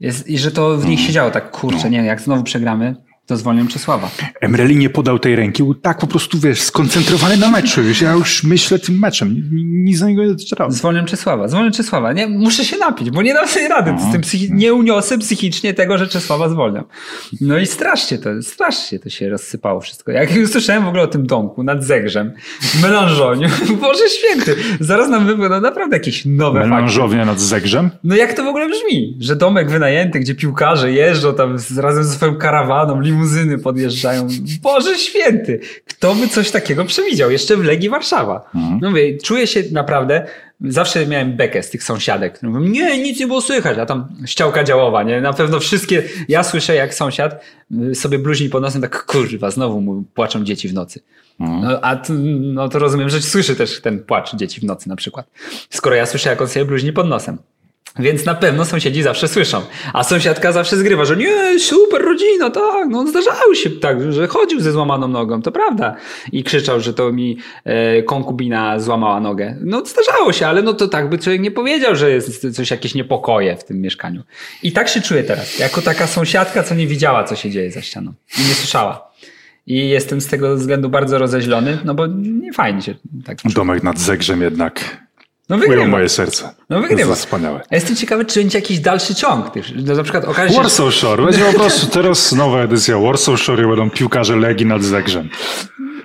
Jest, I że to w nich mm. siedziało tak, kurczę, no. nie, jak znowu przegramy, to zwolnią Czesława. Emreli nie podał tej ręki, był tak po prostu, wiesz, skoncentrowany na meczu. Wiesz, ja już myślę tym meczem. Nic za niego nie doczerał. Zwolnią Czesława, zwolnią Czesława. Nie, muszę się napić, bo nie dam sobie rady. Z tym psychi- nie uniosę psychicznie tego, że Czesława zwolnią. No i strasznie to, strasznie to się rozsypało wszystko. Jak usłyszałem w ogóle o tym domku nad Zegrzem, melanżowniu, Boże święty, zaraz nam wypłyną naprawdę jakieś nowe Melanżownia nad Zegrzem? No jak to w ogóle brzmi? Że domek wynajęty, gdzie piłkarze jeżdżą tam razem ze swoją karawaną, limuzyny podjeżdżają. Boże święty! Kto by coś takiego przewidział? Jeszcze w Legii Warszawa. Mhm. No mówię, czuję się naprawdę zawsze miałem bekę z tych sąsiadek. Mówią, nie, nic nie było słychać, a tam ściałka działowa, nie? Na pewno wszystkie, ja słyszę jak sąsiad y, sobie bluźni pod nosem, tak kurwa, znowu mu płaczą dzieci w nocy. Mhm. No, a no to rozumiem, że słyszy też ten płacz dzieci w nocy na przykład. Skoro ja słyszę, jak on sobie bluźni pod nosem. Więc na pewno sąsiedzi zawsze słyszą. A sąsiadka zawsze zgrywa, że nie, super rodzina, tak, no zdarzało się tak, że chodził ze złamaną nogą, to prawda. I krzyczał, że to mi e, konkubina złamała nogę. No zdarzało się, ale no to tak by człowiek nie powiedział, że jest coś, jakieś niepokoje w tym mieszkaniu. I tak się czuję teraz, jako taka sąsiadka, co nie widziała, co się dzieje za ścianą. I nie słyszała. I jestem z tego względu bardzo rozeźlony, no bo nie fajnie się tak czuję. Domek nad Zegrzem jednak no wygrywa. moje serce. No wygrywa. To wspaniałe. Ja jestem ciekawy, czy będzie jakiś dalszy ciąg. No, na przykład okaże się... Warsaw Shore. Będzie po prostu teraz nowa edycja Warsaw Shore i będą piłkarze Legii nad Zegrzem.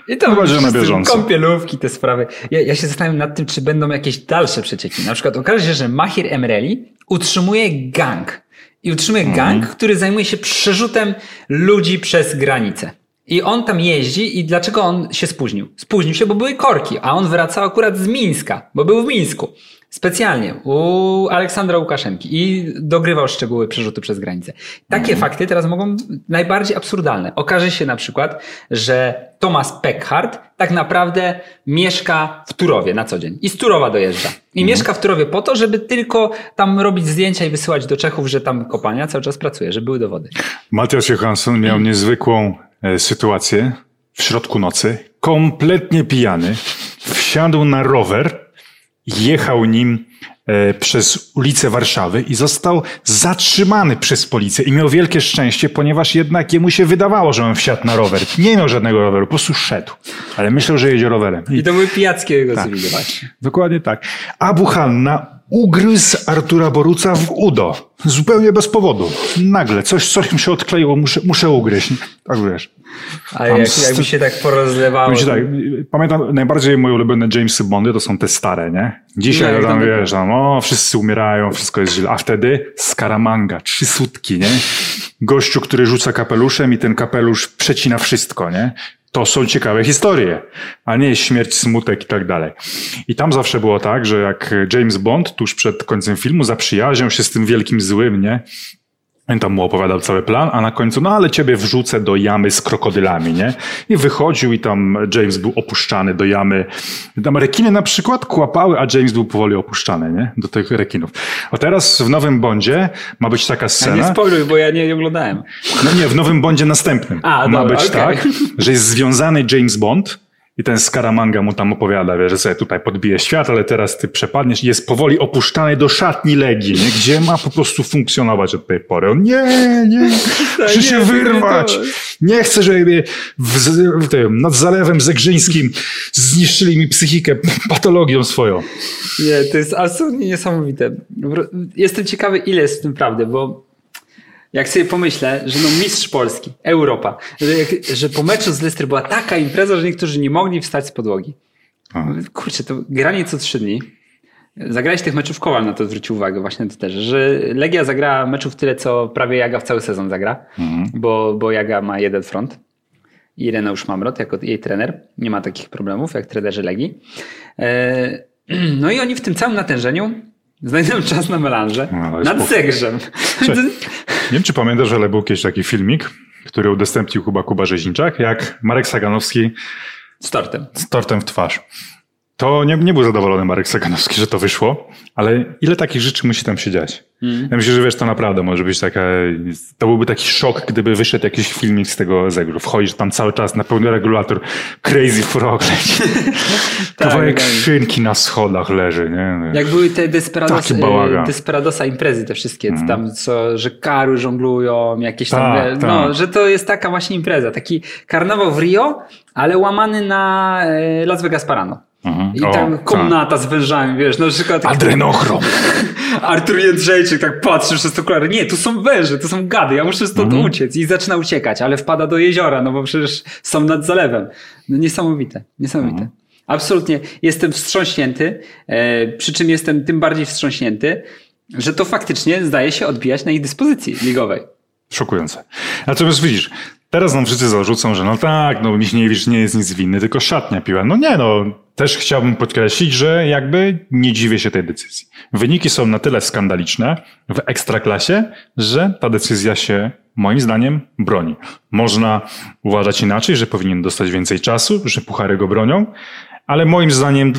I to będzie na bieżąco. Kąpielówki, te sprawy. Ja, ja się zastanawiam nad tym, czy będą jakieś dalsze przecieki. Na przykład okaże się, że Mahir Emreli utrzymuje gang. I utrzymuje mm. gang, który zajmuje się przerzutem ludzi przez granicę. I on tam jeździ i dlaczego on się spóźnił? Spóźnił się, bo były korki, a on wracał akurat z Mińska, bo był w Mińsku. Specjalnie u Aleksandra Łukaszenki i dogrywał szczegóły przerzutu przez granicę. Takie mhm. fakty teraz mogą najbardziej absurdalne. Okaże się na przykład, że Thomas Peckhardt tak naprawdę mieszka w Turowie na co dzień i z Turowa dojeżdża. I mhm. mieszka w Turowie po to, żeby tylko tam robić zdjęcia i wysyłać do Czechów, że tam kopalnia cały czas pracuje, że były dowody. Matias Johansson miał niezwykłą E, sytuację w środku nocy, kompletnie pijany, wsiadł na rower, jechał nim e, przez ulicę Warszawy i został zatrzymany przez policję i miał wielkie szczęście, ponieważ jednak jemu się wydawało, że on wsiadł na rower. Nie miał żadnego roweru, po prostu szedł. Ale myślał, że jedzie rowerem. I, I to były pijackie jego tak. Dokładnie tak. Abu Hanna ugryzł Artura Boruca w udo. Zupełnie bez powodu. Nagle coś, coś mi się odkleiło, muszę, muszę ugryźć. Tak wiesz. A jak, jakby się tak porozlewało. Tak, pamiętam, najbardziej moje ulubione Jamesy Bondy to są te stare, nie? Dzisiaj no, tam wiesz, tam, o, wszyscy umierają, wszystko jest źle. A wtedy Scaramanga, trzy sutki, nie? Gościu, który rzuca kapeluszem i ten kapelusz przecina wszystko, nie? To są ciekawe historie, a nie śmierć, smutek i tak dalej. I tam zawsze było tak, że jak James Bond tuż przed końcem filmu zaprzyjaźniał się z tym wielkim złym, nie? On tam mu opowiadał cały plan, a na końcu, no ale ciebie wrzucę do jamy z krokodylami, nie? I wychodził i tam James był opuszczany do jamy. Tam rekiny na przykład kłapały, a James był powoli opuszczany, nie? Do tych rekinów. A teraz w Nowym Bondzie ma być taka scena... Ja nie spoiluj, bo ja nie oglądałem. No nie, w Nowym Bondzie następnym. A, ma dobra, być okay. tak, że jest związany James Bond I ten Scaramanga mu tam opowiada, wie, że sobie tutaj podbije świat, ale teraz ty przepadniesz i jest powoli opuszczany do szatni Legii, nie? gdzie ma po prostu funkcjonować od tej pory. On, nie, nie, muszę się wyrwać. Nie chcę, żeby w, w tym, nad Zalewem Zegrzyńskim zniszczyli mi psychikę patologią swoją. Nie, to jest absolutnie niesamowite. Jestem ciekawy, ile jest w tym prawdy, bo jak sobie pomyślę, że no mistrz Polski, Europa, że, że po meczu z Leicester była taka impreza, że niektórzy nie mogli wstać z podłogi. Kurczę, to granie co trzy dni. Zagrałeś tych meczów Kowal na to zwrócił uwagę właśnie to też, że Legia zagrała meczów tyle, co prawie Jaga w cały sezon zagra, mhm. bo, bo Jaga ma jeden front i Reneusz Mamrot jako jej trener. Nie ma takich problemów jak trenerzy Legii. E, no i oni w tym całym natężeniu znajdą czas na melanże no, nad Zegrzem. Nie wiem, czy pamiętasz, ale był kiedyś taki filmik, który udostępnił chyba Kuba Rzeźniczak, jak Marek Saganowski z tortem. Z tortem w twarz. To nie, nie był zadowolony Marek Saganowski, że to wyszło, ale ile takich rzeczy musi tam się dziać? Mm. Ja myślę, że wiesz, to naprawdę może być taka, to byłby taki szok, gdyby wyszedł jakiś filmik z tego zegru. Wchodzisz tam cały czas na pełny regulator, crazy frog leci. tak, Kawałek tak. szynki na schodach leży, nie? Jak były te Desperados, Desperadosa imprezy te wszystkie, mm. tam co, że kary żonglują, jakieś tam, tak, no, tak. że to jest taka właśnie impreza, taki karnawał w Rio, ale łamany na e, Las Vegas Parano. Mhm. I tam o, komnata tak. z wężami, wiesz, na przykład... Adrenochrom. Artur Jędrzejczyk tak patrzy przez to okulary. Nie, tu są węże, tu są gady, ja muszę stąd mhm. uciec. I zaczyna uciekać, ale wpada do jeziora, no bo przecież są nad zalewem. No niesamowite, niesamowite. Mhm. Absolutnie jestem wstrząśnięty, e, przy czym jestem tym bardziej wstrząśnięty, że to faktycznie zdaje się odbijać na ich dyspozycji ligowej. Szokujące. Natomiast widzisz, Teraz nam wszyscy zarzucą, że no tak, no Michniewicz nie jest nic winny, tylko szatnia piła. No nie, no też chciałbym podkreślić, że jakby nie dziwię się tej decyzji. Wyniki są na tyle skandaliczne w ekstraklasie, że ta decyzja się moim zdaniem broni. Można uważać inaczej, że powinien dostać więcej czasu, że puchary go bronią, ale moim zdaniem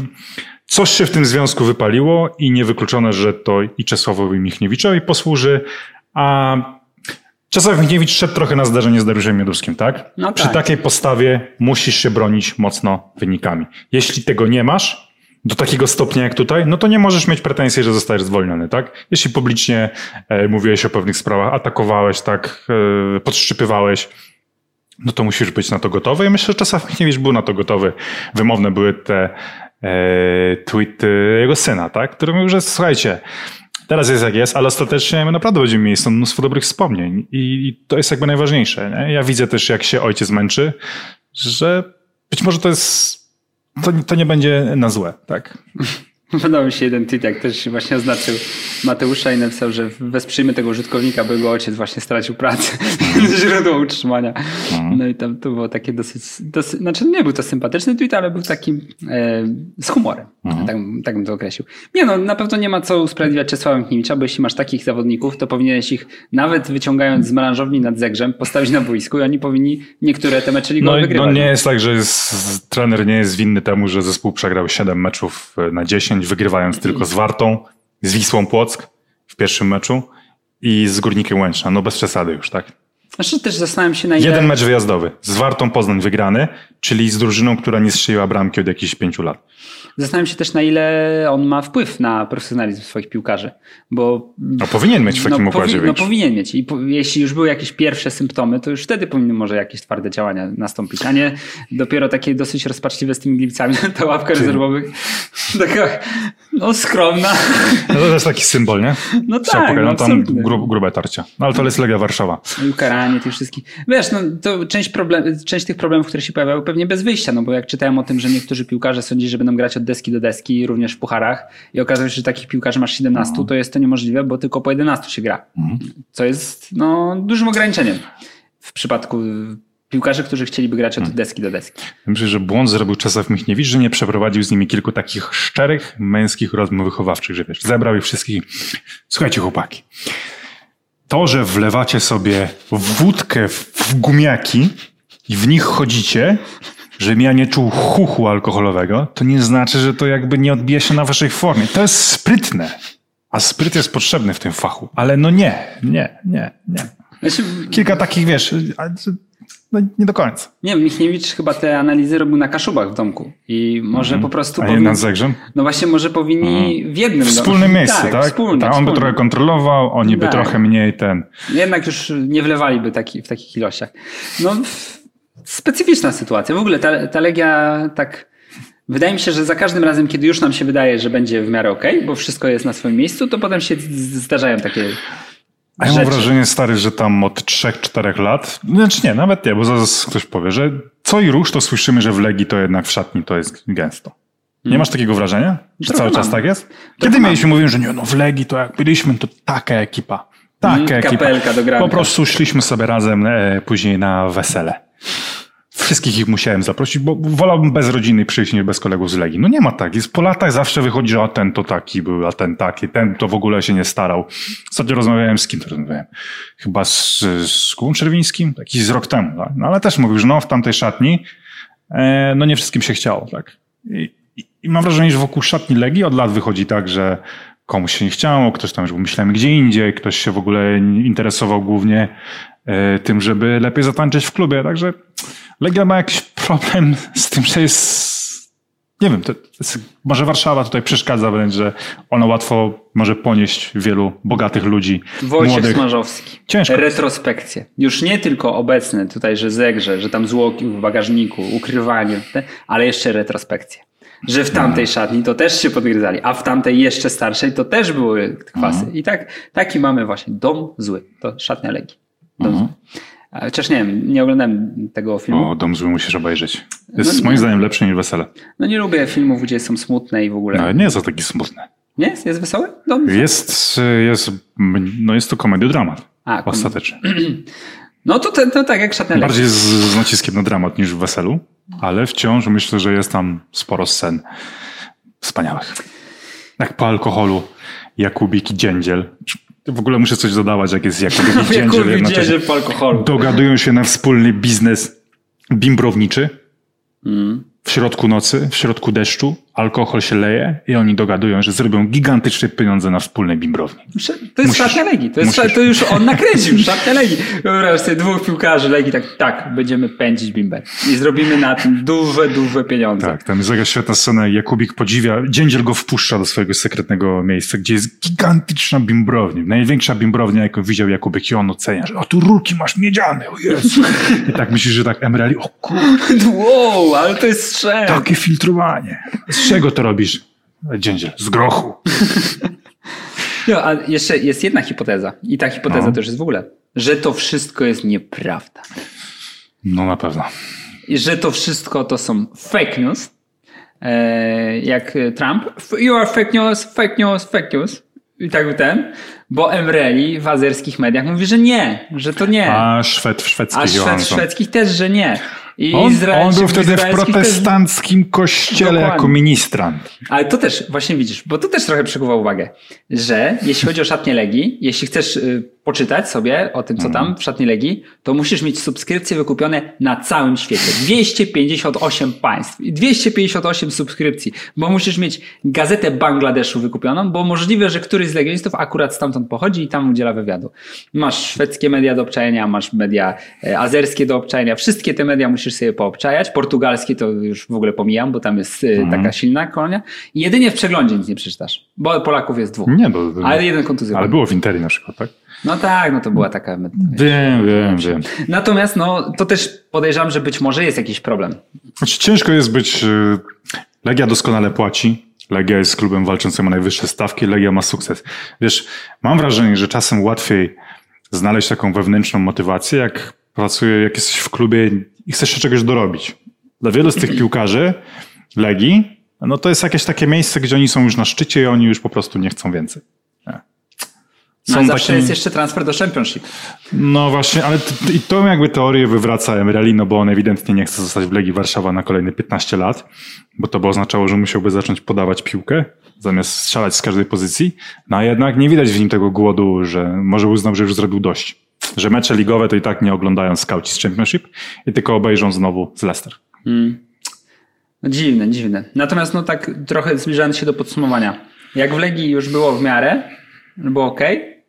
coś się w tym związku wypaliło i niewykluczone, że to i Czesławowi Michniewiczowi posłuży, a Czesław Michniewicz szedł trochę na zdarzenie z Dariuszem Miodowskim, tak? No Przy tak. takiej postawie musisz się bronić mocno wynikami. Jeśli tego nie masz, do takiego stopnia jak tutaj, no to nie możesz mieć pretensji, że zostajesz zwolniony, tak? Jeśli publicznie e, mówiłeś o pewnych sprawach, atakowałeś, tak, e, podszczypywałeś, no to musisz być na to gotowy. I myślę, że Czesław Michniewicz był na to gotowy. Wymowne były te e, tweety jego syna, tak? Który mówił, że słuchajcie, Teraz jest jak jest, ale ostatecznie my naprawdę będziemy mieli mnóstwo dobrych wspomnień i to jest jakby najważniejsze. Nie? Ja widzę też, jak się ojciec męczy, że być może to jest, to, to nie będzie na złe, tak? Podobał mi się jeden tweet, jak też właśnie oznaczył Mateusza i napisał, że wesprzyjmy tego użytkownika, bo jego ojciec właśnie stracił pracę. Źródło utrzymania. Mhm. No i tam to było takie dosyć, dosyć, znaczy nie był to sympatyczny tweet, ale był taki e, z humorem. Mhm. Tak, tak bym to określił. Nie no, na pewno nie ma co usprawiedliwiać Czesława Michniewicza, bo jeśli masz takich zawodników, to powinieneś ich nawet wyciągając z melanżowni nad Zegrzem postawić na boisku i oni powinni niektóre te mecze ligowe no, wygrywać. No nie jest tak, że jest, trener nie jest winny temu, że zespół przegrał 7 meczów na 10 wygrywając tylko z Wartą, z Wisłą Płock w pierwszym meczu i z Górnikiem Łęczna. No bez przesady już, tak? Znaczy też zastanawiam się na ile... Jeden mecz wyjazdowy. Z Wartą Poznań wygrany, czyli z drużyną, która nie strzeliła bramki od jakichś pięciu lat. Zastanawiam się też, na ile on ma wpływ na profesjonalizm swoich piłkarzy, bo... No powinien mieć w takim no, układzie powi- No powinien mieć i po, jeśli już były jakieś pierwsze symptomy, to już wtedy powinny może jakieś twarde działania nastąpić, a nie dopiero takie dosyć rozpaczliwe z tymi Gliwicami, ta ławka rezerwowych, taka no skromna. No to jest taki symbol, nie? No tak, no, no tam gru, grube tarcia. No ale to jest Legia Warszawa. No Tych wszystkich. Wiesz, no to część, problem, część tych problemów, które się pojawiały pewnie bez wyjścia, no bo jak czytałem o tym, że niektórzy piłkarze sądzili, że będą grać od deski do deski, również w pucharach i okazuje się, że takich piłkarzy masz 17, no. to jest to niemożliwe, bo tylko po 11 się gra. Mhm. Co jest no, dużym ograniczeniem w przypadku piłkarzy, którzy chcieliby grać od mhm. deski do deski. Myślę, że błąd zrobił Czesław Michniewicz, że nie przeprowadził z nimi kilku takich szczerych, męskich rozmów wychowawczych, że wiesz, zebrał ich wszystkich. Słuchajcie chłopaki, to, że wlewacie sobie wódkę w gumiaki i w nich chodzicie, żebym ja nie czuł chuchu alkoholowego, to nie znaczy, że to jakby nie odbija się na waszej formie. To jest sprytne. A spryt jest potrzebny w tym fachu. Ale no nie, nie, nie, nie. Znaczy, Kilka takich, wiesz, no, nie do końca. nie wiem, Michniewicz chyba te analizy robił na Kaszubach w domku i może po prostu... Mhm. A Zegrzem? No właśnie, może powinni w jednym... W domu- wspólnym miejscu, tak? Wspólnie, Tak, on by trochę kontrolował, oni by Tak. trochę mniej ten. Jednak już nie wlewaliby taki, w takich ilościach. No, specyficzna sytuacja. W ogóle ta, ta Legia tak... Wydaje mi się, że za każdym razem, kiedy już nam się wydaje, że będzie w miarę okej, bo wszystko jest na swoim miejscu, to potem się zdarzają takie A ja mam wrażenie, stary, że tam od 3-4 lat, znaczy nie, nawet nie, bo zaraz ktoś powie, że co i rusz to słyszymy, że w Legii to jednak w szatni to jest gęsto. Nie masz takiego wrażenia? Że Trochę cały czas mam. tak jest? Trochę Kiedy mam. mieliśmy, mówiłem, że nie, no w Legii to jak byliśmy, to taka ekipa. Taka Mm, ekipa. Po prostu szliśmy sobie razem e, później na wesele. Wszystkich ich musiałem zaprosić, bo wolałbym bez rodziny przyjść niż bez kolegów z Legii. No nie ma tak. Jest po latach zawsze wychodzi, że a ten to taki był, a ten taki, ten to w ogóle się nie starał. Ostatnio rozmawiałem z kim to rozmawiałem? Chyba z, z Kubą Czerwińskim, jakiś z rok temu. Tak? No ale też mówił, że no w tamtej szatni e, no nie wszystkim się chciało. Tak? I, i, I mam wrażenie, że wokół szatni Legii od lat wychodzi tak, że komuś się nie chciało, ktoś tam już myślałem gdzie indziej, ktoś się w ogóle interesował głównie e, tym, żeby lepiej zatańczyć w klubie. Także Legia ma jakiś problem z tym, że jest. Nie wiem, to, to jest, może Warszawa tutaj przeszkadza wręcz, że ona łatwo może ponieść wielu bogatych ludzi, Wojciech młodych. Smarzowski. Ciężko. Retrospekcje. Już nie tylko obecne tutaj, że zegrze, że tam złoki w bagażniku, ukrywanie, ale jeszcze retrospekcje. Że w tamtej szatni to też się podgryzali, a w tamtej jeszcze starszej to też były kwasy. Mhm. I tak, taki mamy właśnie dom zły. To szatnia Legii. Dom Mhm. zły. Chociaż nie wiem, nie oglądałem tego filmu. O, Dom Zły musisz obejrzeć. Jest No moim nie. zdaniem lepszy niż Wesele. No nie lubię filmów, gdzie są smutne i w ogóle. No, nie jest to taki smutny. Nie? Jest, jest wesoły? Dom. Jest, jest, no jest to komediodramat. A, kom- Ostatecznie. No to, to, to tak jak szatnia. Bardziej z, z naciskiem na dramat niż w Weselu, ale wciąż myślę, że jest tam sporo scen wspaniałych. Jak po alkoholu Jakubik i Dziędziel. W ogóle muszę coś dodawać, jak jest Jakubik i Dziędziel Jakub jednocześnie. po alkoholu. Dogadują się na wspólny biznes bimbrowniczy Mm. w środku nocy, w środku deszczu, alkohol się leje i oni dogadują, że zrobią gigantyczne pieniądze na wspólnej bimbrowni. To jest szatnia Legii. To, jest, Musisz. to już on nakręcił, szatnia Legii. Wyobraź sobie dwóch piłkarzy Legii, tak, tak, będziemy pędzić bimber. I zrobimy na tym duże, duże pieniądze. Tak, tam jest jakaś świetna scena, Jakubik podziwia, Dziędziel go wpuszcza do swojego sekretnego miejsca, gdzie jest gigantyczna bimbrownia, największa bimbrownia, jaką widział Jakubik i on ocenia, że o tu rurki masz miedziane, o Jezu. I tak myślisz, że tak Emerali, o kurde, Wow, ale to jest strzał. takie filtrowanie. Z czego to robisz? Dziędziel, z grochu. No, a jeszcze jest jedna hipoteza. I ta hipoteza No. już jest w ogóle, że to wszystko jest nieprawda. No na pewno. I że to wszystko to są fake news. E, jak Trump. You are fake news, fake news, fake news. I tak ten. Bo Emreli w azerskich mediach mówi, że nie, że to nie. A Szwed w szwedzkich A Szwed, Johansson. szwedzkich też, że nie. I On, on był wtedy w protestanckim kościele Dokładnie. jako ministrant. Ale to też, właśnie widzisz, bo to też trochę przykuwa uwagę, że jeśli chodzi o szatnię Legii, jeśli chcesz y, poczytać sobie o tym, co tam w szatni Legii, to musisz mieć subskrypcje wykupione na całym świecie. 258 państw i 258 subskrypcji, bo musisz mieć gazetę Bangladeszu wykupioną, bo możliwe, że któryś z legionistów akurat stamtąd pochodzi i tam udziela wywiadu. Masz szwedzkie media do obczajenia, masz media e, azerskie do obczajenia, wszystkie te media musisz sobie poobczajać. Portugalskie to już w ogóle pomijam, bo tam jest e, taka silna kolonia. I jedynie w przeglądzie nic nie przeczytasz, bo Polaków jest dwóch. Nie, bo, Ale jeden kontuzja. ale było w Interi na przykład, tak? No tak, no to była taka. Wiem, wiem, wiem. Natomiast no, to też podejrzewam, że być może jest jakiś problem. Znaczy, ciężko jest być. y, Legia doskonale płaci. Legia jest klubem walczącym o najwyższe stawki. Legia ma sukces. Wiesz, mam wrażenie, że czasem łatwiej znaleźć taką wewnętrzną motywację, jak pracuje, jak jesteś w klubie i chcesz się czegoś dorobić. Dla wielu z tych piłkarzy Legii, no to jest jakieś takie miejsce, gdzie oni są już na szczycie i oni już po prostu nie chcą więcej. No, ale zawsze jest jeszcze transfer do Championship. no właśnie, ale i to jakby teorię wywraca Emerali, no bo on ewidentnie nie chce zostać w Legii Warszawa na kolejne 15 lat, bo to by oznaczało, że musiałby zacząć podawać piłkę, zamiast strzelać z każdej pozycji. No a jednak nie widać w nim tego głodu, że może uznał, że już zrobił dość. Że mecze ligowe to i tak nie oglądają skauci z Championship i tylko obejrzą znowu z Leicester. No, dziwne, dziwne. Natomiast no tak trochę zbliżając się do podsumowania. Jak w Legii już było w miarę, było ok,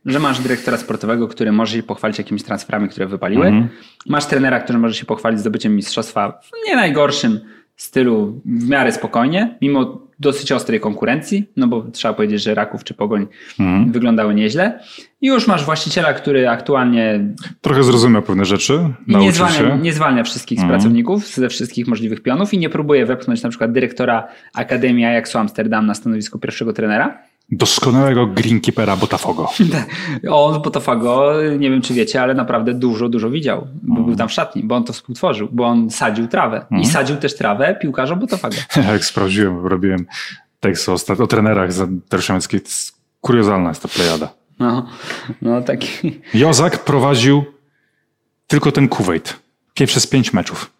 że masz dyrektora sportowego, który może się pochwalić jakimiś transferami, które wypaliły. Mhm. Masz trenera, który może się pochwalić zdobyciem mistrzostwa w nie najgorszym stylu, w miarę spokojnie, mimo dosyć ostrej konkurencji, no bo trzeba powiedzieć, że Raków czy Pogoń mhm. wyglądały nieźle. I już masz właściciela, który aktualnie... Trochę zrozumiał pewne rzeczy, nie zwalnia, nie zwalnia wszystkich mhm. pracowników ze wszystkich możliwych pionów i nie próbuje wepchnąć na przykład dyrektora Akademii Ajaxu Amsterdam na stanowisku pierwszego trenera, Doskonałego greenkeepera Botafogo. on z Botafogo, nie wiem czy wiecie, ale naprawdę dużo, dużo widział. Bo mm. Był tam w szatni, bo on to współtworzył, bo on sadził trawę. Mm. I sadził też trawę piłkarzom Botafogo. Jak sprawdziłem, robiłem tekst o, o trenerach za Derszemeckiej. Kuriozalna jest ta plejada. No, no taki. Jozak prowadził tylko ten Kuwait. Przez pięć meczów.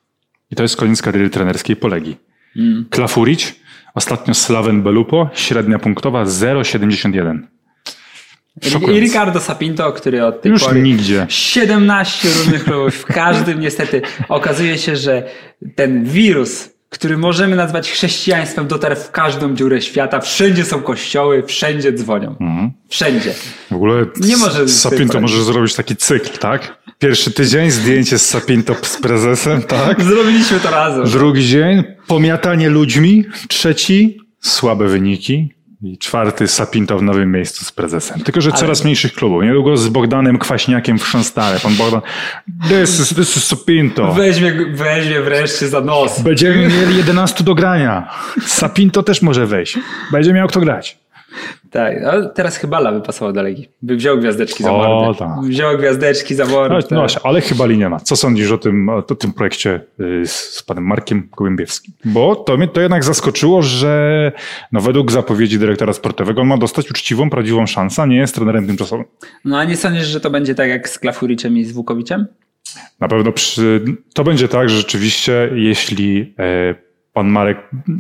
I to jest koniec kariery trenerskiej Polegi. Mm. Klafurić Ostatnio Slaven Belupo, średnia punktowa 0,71. I Ricardo Sapinto, który od tej Już pory nigdzie. 17 różnych klubów, w każdym niestety okazuje się, że ten wirus, który możemy nazwać chrześcijaństwem, dotarł w każdą dziurę świata. Wszędzie są kościoły, wszędzie dzwonią. Mhm. Wszędzie. W ogóle nie może Sapinto może zrobić taki cykl, tak? Pierwszy tydzień zdjęcie z Sapinto z prezesem, tak? Zrobiliśmy to razem. Drugi dzień pomiatanie ludźmi. Trzeci słabe wyniki. I czwarty Sapinto w nowym miejscu z prezesem. Tylko, że Ale... coraz mniejszych klubów. Niedługo z Bogdanem Kwaśniakiem w Szanstare. Pan Bogdan, this is, this is Sapinto. Weźmie, weźmie wreszcie za nos. Będziemy mieli 11 do grania. Sapinto też może wejść. Będzie miał kto grać. Tak, ale teraz chyba Bala by pasował do Legii. By wziął gwiazdeczki za mordę. Tak. Wziął gwiazdeczki za mordę. No, no ale chyba nie ma. Co sądzisz o tym, o tym projekcie y, z panem Markiem Gołębiewskim? Bo to mnie to jednak zaskoczyło, że no według zapowiedzi dyrektora sportowego on ma dostać uczciwą, prawdziwą szansę, a nie jest trenerem tymczasowym. No a nie sądzisz, że to będzie tak jak z Klafuriczem i z Wukowiczem? Na pewno przy, to będzie tak, że rzeczywiście jeśli e, pan Marek,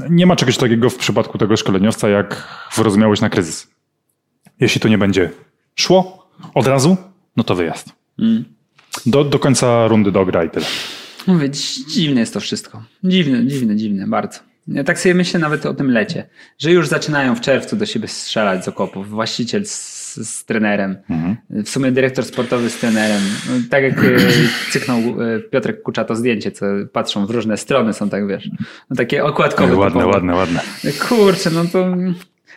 nie ma czegoś takiego w przypadku tego szkoleniowca, jak wyrozumiałość na kryzys. Jeśli to nie będzie szło od razu, no to wyjazd. Mm. Do, do końca rundy dogra i tyle. Mówię, dziwne jest to wszystko. Dziwne, dziwne, dziwne, bardzo. Ja tak sobie myślę nawet o tym lecie, że już zaczynają w czerwcu do siebie strzelać z okopów. Właściciel z, z trenerem, mhm. w sumie dyrektor sportowy z trenerem. No, tak jak e, cyknął e, Piotrek Kucza to zdjęcie, co patrzą w różne strony, są tak wiesz, no, takie okładkowe. Ładne, typowe. ładne, ładne. Kurczę, no to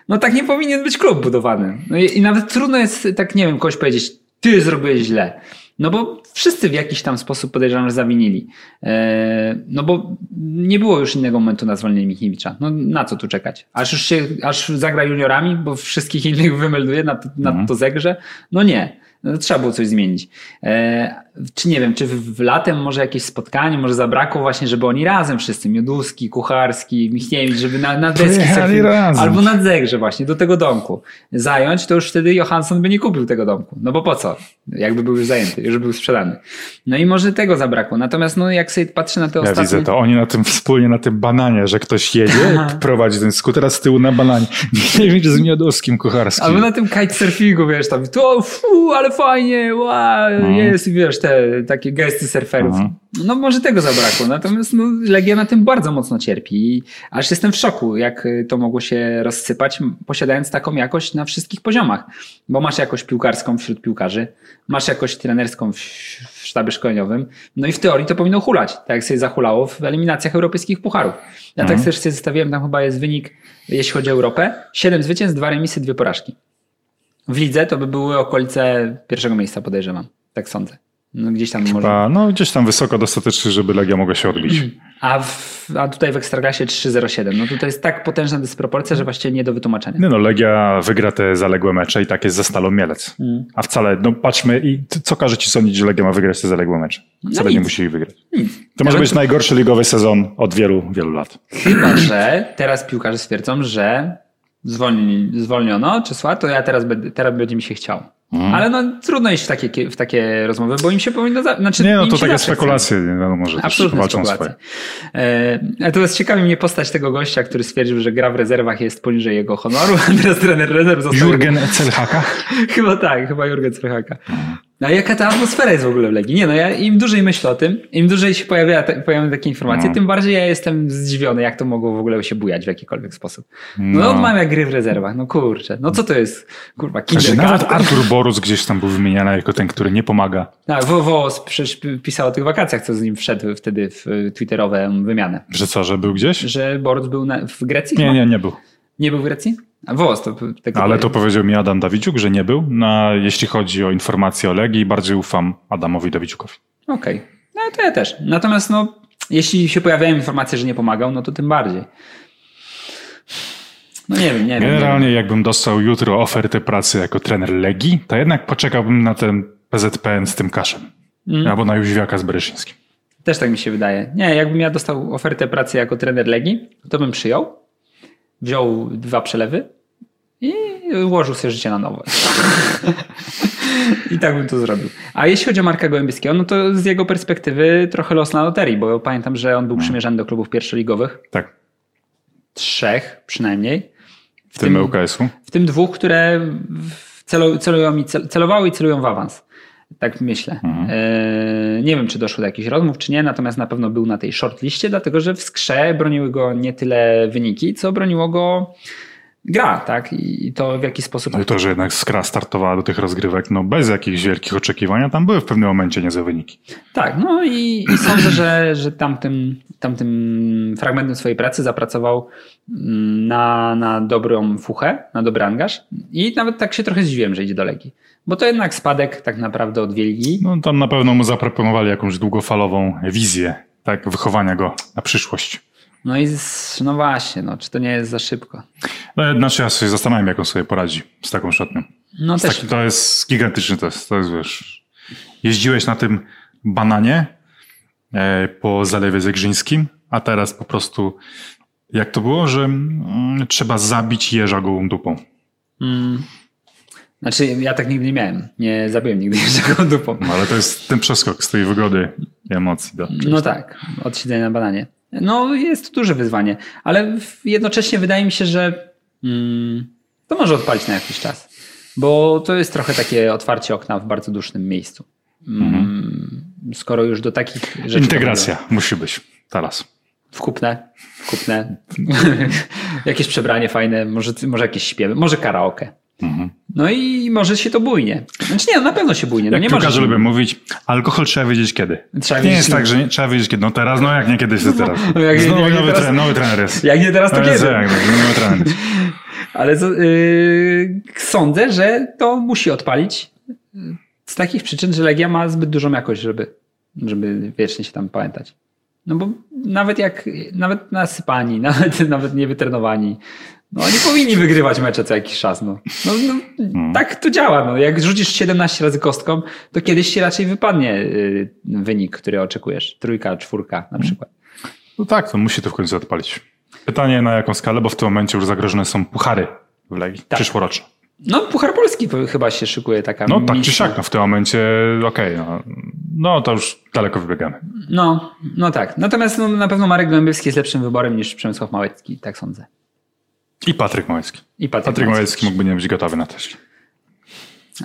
no tak nie powinien być klub budowany. No i, i nawet trudno jest tak, nie wiem, kogoś powiedzieć, ty zrobiłeś źle. No bo wszyscy w jakiś tam sposób podejrzewam, że zawinili. Eee, no bo nie było już innego momentu na zwolnienie Michniewicza. No na co tu czekać? Aż już się, aż zagra juniorami, bo wszystkich innych wymelduje na, na mhm. to zegrze? No nie. No, trzeba było coś zmienić. Czy nie wiem, czy w, w, latem może jakieś spotkanie, może zabrakło właśnie, żeby oni razem wszyscy, Mioduski, Kucharski, Michniewicz, żeby na, na deski albo na zegrze właśnie, do tego domku zająć, to już wtedy Johansson by nie kupił tego domku. No bo po co? Jakby był już zajęty, już był sprzedany. No i może tego zabrakło. Natomiast no jak sobie patrzę na te ja ostatnie... widzę to, oni na tym wspólnie, na tym bananie, że ktoś jedzie, prowadzi ten skuter, z tyłu na bananie. Michniewicz z Mioduskim, Kucharskim. Albo na tym kitesurfingu, wiesz, tam, to fu, ale fajnie, wow, mhm. jest, wiesz, te takie gesty surferów. Mhm. No może tego zabrakło, natomiast no, Legia na tym bardzo mocno cierpi. Aż jestem w szoku, jak to mogło się rozsypać, posiadając taką jakość na wszystkich poziomach. Bo masz jakość piłkarską wśród piłkarzy, masz jakość trenerską w, w sztabie szkoleniowym, no i w teorii to powinno hulać, tak jak sobie zahulało w eliminacjach europejskich pucharów. Ja tak mhm. tak też sobie zostawiłem, tam chyba jest wynik, jeśli chodzi o Europę, 7 zwycięstw, 2 remisy, 2 porażki. W lidze to by były okolice pierwszego miejsca, podejrzewam. Tak sądzę. No, gdzieś tam Chyba, może... No gdzieś tam wysoko dostatecznie, żeby Legia mogła się odbić. A, w, a tutaj w Ekstraklasie 3-0-7. No tutaj jest tak potężna dysproporcja, że właściwie nie do wytłumaczenia. Nie no, Legia wygra te zaległe mecze i tak jest ze Stalą Mielec. Mm. A wcale, no patrzmy i co każe ci sądzić, że Legia ma wygrać te zaległe mecze? Wcale no nie musi ich wygrać. Nic. To może być najgorszy ligowy sezon od wielu, wielu lat. Chyba, że teraz piłkarze stwierdzą, że zwolni, zwolniono Czesła, to ja teraz, teraz będzie mi się chciał. Hmm. Ale no trudno iść w takie, w takie rozmowy, bo im się powinno... Za... Znaczy, nie, no to takie spekulacje, nie wiadomo, że Absolutnie walczą swoje. E, to jest ciekawi mnie postać tego gościa, który stwierdził, że gra w rezerwach jest poniżej jego honoru, a teraz trener rezerw został... Jurgen Celhaka? chyba tak, chyba Jurgen Celhaka. Hmm. No a jaka ta atmosfera jest w ogóle w Legii? Nie no, ja im dłużej myślę o tym, im dłużej się pojawia, te, pojawiają takie informacje, No. tym bardziej ja jestem zdziwiony, jak to mogło w ogóle się bujać w jakikolwiek sposób. No, No. odmawia gry w rezerwach, no kurczę, no co to jest, kurwa, Znaczy, kindergarten? nawet Artur Borus gdzieś tam był wymieniany jako ten, który nie pomaga. Tak, WWO przecież pisał o tych wakacjach, co z nim wszedł wtedy w twitterową wymianę. Że co, że był gdzieś? Że Borut był na, w Grecji? Nie, nie, nie był. Nie był w Grecji? A WOS to tego Ale to powiedział mi Adam Dawidziuk, że nie był. No, jeśli chodzi o informacje o Legii, bardziej ufam Adamowi Dawidziukowi. Okej. No to ja też. Natomiast no, jeśli się pojawiają informacje, że nie pomagał, no to tym bardziej. No nie wiem, nie wiem. Nie Generalnie jakbym dostał jutro ofertę pracy jako trener Legii, to jednak poczekałbym na ten PZPN z tym kaszem. Mm. Albo na Jóźwiaka z Bereszyńskim. wiem. Też tak mi się wydaje. Nie, jakbym ja dostał ofertę pracy jako trener Legii, to bym przyjął, wziął dwa przelewy i ułożył sobie życie na nowo. I tak bym to zrobił. A jeśli chodzi o Marka Gołębieskiego, no to z jego perspektywy trochę los na loterii, bo pamiętam, że on był przymierzany do klubów pierwszoligowych. Tak, Trzech przynajmniej. w tym ŁKS-u. W tym dwóch, które w- celu, celują i cel, celowały i celują w awans. Tak myślę. E, nie wiem, czy doszło do jakichś rozmów, czy nie, natomiast na pewno był na tej shortliście, dlatego że w skrze broniły go nie tyle wyniki, co broniło go gra, tak? I to w jaki sposób. No i to, że jednak Skra startowała do tych rozgrywek, no bez jakichś wielkich oczekiwań, a tam były w pewnym momencie niezłe wyniki. Tak, no i, i sądzę, że, że tamtym, tamtym fragmentem swojej pracy zapracował mm, na, na dobrą fuchę, na dobry angaż i nawet tak się trochę zdziwiłem, że idzie do Legii. Bo to jednak spadek tak naprawdę od Wielgi. No tam na pewno mu zaproponowali jakąś długofalową wizję, tak, wychowania go na przyszłość. No i z, no właśnie, no, czy to nie jest za szybko? No, znaczy ja się zastanawiam, jak on sobie poradzi z taką szatnią. No Z też, taki, to jest gigantyczny test. To jest, wiesz, jeździłeś na tym bananie e, po Zalewie Zegrzyńskim, a teraz po prostu, jak to było, że mm, trzeba zabić jeża gołą dupą. mm, znaczy ja tak nigdy nie miałem. Nie zabiłem nigdy jeszcze dupą. No, ale to jest ten przeskok z tej wygody i emocji. Do, No tak, od siedzenia na bananie. No jest to duże wyzwanie, ale jednocześnie wydaje mi się, że mm, to może odpalić na jakiś czas, bo to jest trochę takie otwarcie okna w bardzo dusznym miejscu. Mm, Skoro już do takich rzeczy... Integracja musi być teraz. Wkupne, wkupne. jakieś przebranie fajne, może, może jakieś śpiewy, może karaoke. No i może się to bujnie. Znaczy nie, no na pewno się bujnie. No Jak nie piłkarze lubią mówić, alkohol trzeba wiedzieć kiedy. Trzeba nie jest tak, że nie, trzeba wiedzieć kiedy. No teraz, no jak nie kiedyś, to teraz. No jak Znowu jak nowy, teraz- trener, nowy trener jest. Jak nie teraz, to Ale kiedy? co, jak, nowy trener. Ale z- yy, sądzę, że to musi odpalić z takich przyczyn, że Legia ma zbyt dużą jakość, żeby, żeby wiecznie się tam pamiętać. No bo nawet jak, nawet nasypani, nawet, nawet niewytrenowani, no oni powinni wygrywać mecze co jakiś czas. No. No, no, Tak to działa. No. Jak rzucisz 17 razy kostką, to kiedyś ci raczej wypadnie yy, wynik, który oczekujesz. Trójka, czwórka na przykład. No tak, to musi to w końcu odpalić. Pytanie na jaką skalę, bo w tym momencie już zagrożone są puchary w Legii, Tak. przyszłoroczne. No Puchar Polski chyba się szykuje taka No tak czy siak, no w tym momencie okej, no, no to już daleko wybiegamy. No, no tak. Natomiast no, na pewno Marek Gołębiewski jest lepszym wyborem niż Przemysław Małecki, tak sądzę. I Patryk Małecki. I Patryk, Patryk Małecki. Mógłby nie być gotowy na też.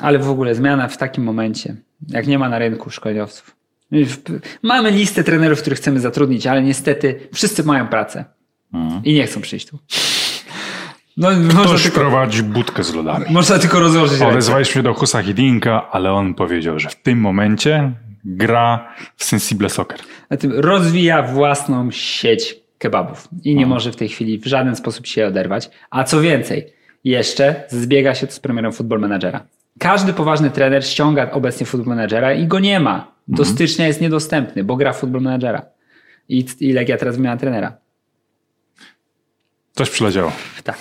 Ale w ogóle zmiana w takim momencie, jak nie ma na rynku szkoleniowców. Mamy listę trenerów, których chcemy zatrudnić, ale niestety wszyscy mają pracę i nie chcą przyjść tu. No, Ktoś tylko, prowadzi budkę z lodami. można tylko rozłożyć. Odezwaliśmy się do Husa Hidinka, ale on powiedział, że w tym momencie gra w Sensible Soccer. Rozwija własną sieć kebabów i nie może w tej chwili w żaden sposób się oderwać. A co więcej, jeszcze zbiega się to z premierem Football Managera. Każdy poważny trener ściąga obecnie Football Managera i go nie ma. Do stycznia jest niedostępny, bo gra Football Managera. I, i Legia teraz miała trenera. Coś przyleciało. Tak.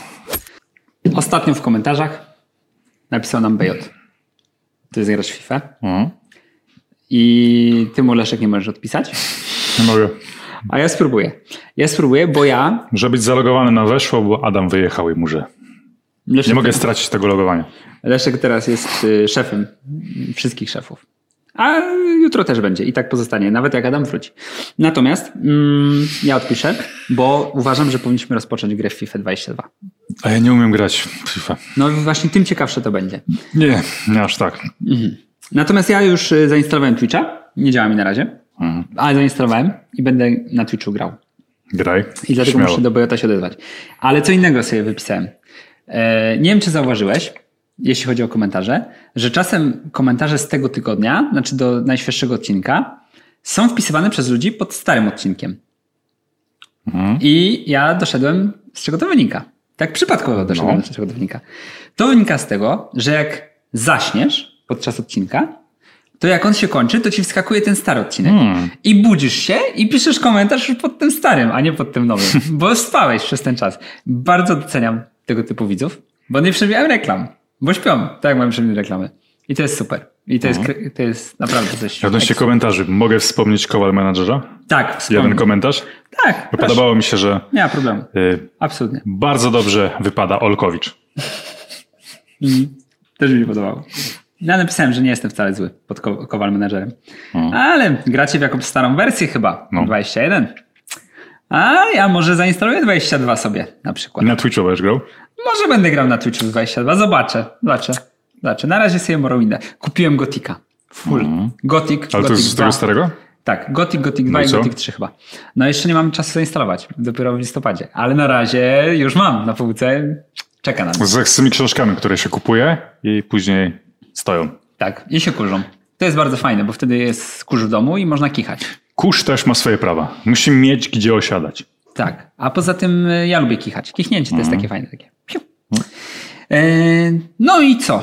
Ostatnio w komentarzach napisał nam BJ. To jest gracz FIFA. Mhm. I ty mu Leszek nie możesz odpisać. Nie mogę. A ja spróbuję. Ja spróbuję, bo ja Że być zalogowany na weszło, bo Adam wyjechał i muszę. Leszek, Nie mogę stracić tego logowania. Leszek teraz jest y, szefem wszystkich szefów. A jutro też będzie i tak pozostanie, nawet jak Adam wróci. Natomiast mm, ja odpiszę, bo uważam, że powinniśmy rozpocząć grę w FIFA 22. A ja nie umiem grać w FIFA. No właśnie tym ciekawsze to będzie. Nie, nie aż tak. Natomiast ja już y, zainstalowałem Twitcha. Nie działa mi na razie. Mhm. Ale zainstalowałem i będę na Twitchu grał. Graj. I dlatego Śmiało. muszę do Bojota się odezwać. Ale co innego sobie wypisałem. E, nie wiem, czy zauważyłeś, jeśli chodzi o komentarze, że czasem komentarze z tego tygodnia, znaczy do najświeższego odcinka, są wpisywane przez ludzi pod starym odcinkiem. Mhm. I ja doszedłem, z czego to wynika. Tak przypadkowo doszedłem, No. z czego to wynika. To wynika z tego, że jak zaśniesz podczas odcinka, to jak on się kończy, to ci wskakuje ten stary odcinek. Hmm. I budzisz się i piszesz komentarz już pod tym starym, a nie pod tym nowym, bo spałeś przez ten czas. Bardzo doceniam tego typu widzów, bo nie przewijałem reklam, bo śpią, tak jak mamy reklamy. I to jest super. I to jest, kre- to jest naprawdę coś... Odnośnie komentarzy, mogę wspomnieć Kowal Menadżera? Tak, wspomnę. Jeden komentarz. Tak. Podobało mi się, że Nie ma problemu. y, Absolutnie. bardzo dobrze wypada Olkowicz. Też mi się podobało. Ja napisałem, że nie jestem wcale zły pod ko- Kowal Menadżerem. Hmm. Ale gracie w jakąś starą wersję chyba. No. 21. A ja może zainstaluję 22 sobie na przykład. I na Twitchu będziesz grał? Może będę grał na Twitchu 22. Zobaczę. Zobaczę. Zobaczę. Na razie sobie Morrowinda. Kupiłem Gotika. Full. Gothic. Mhm. Ale to Gothic jest z tego 2. starego? Tak, Gothic, Gothic 2 No i? Gothic 3 chyba. No jeszcze nie mam czasu zainstalować. Dopiero w listopadzie. Ale na razie już mam na półce. Czeka na mnie. Z, z tymi książkami, które się kupuje i później stoją. Tak, i się kurzą. To jest bardzo fajne, bo wtedy jest kurz w domu i można kichać. Kurz też ma swoje prawa. Musi mieć gdzie osiadać. Tak. A poza tym y, ja lubię kichać. Kichnięcie to jest takie fajne. Takie. Piu. E, no i co?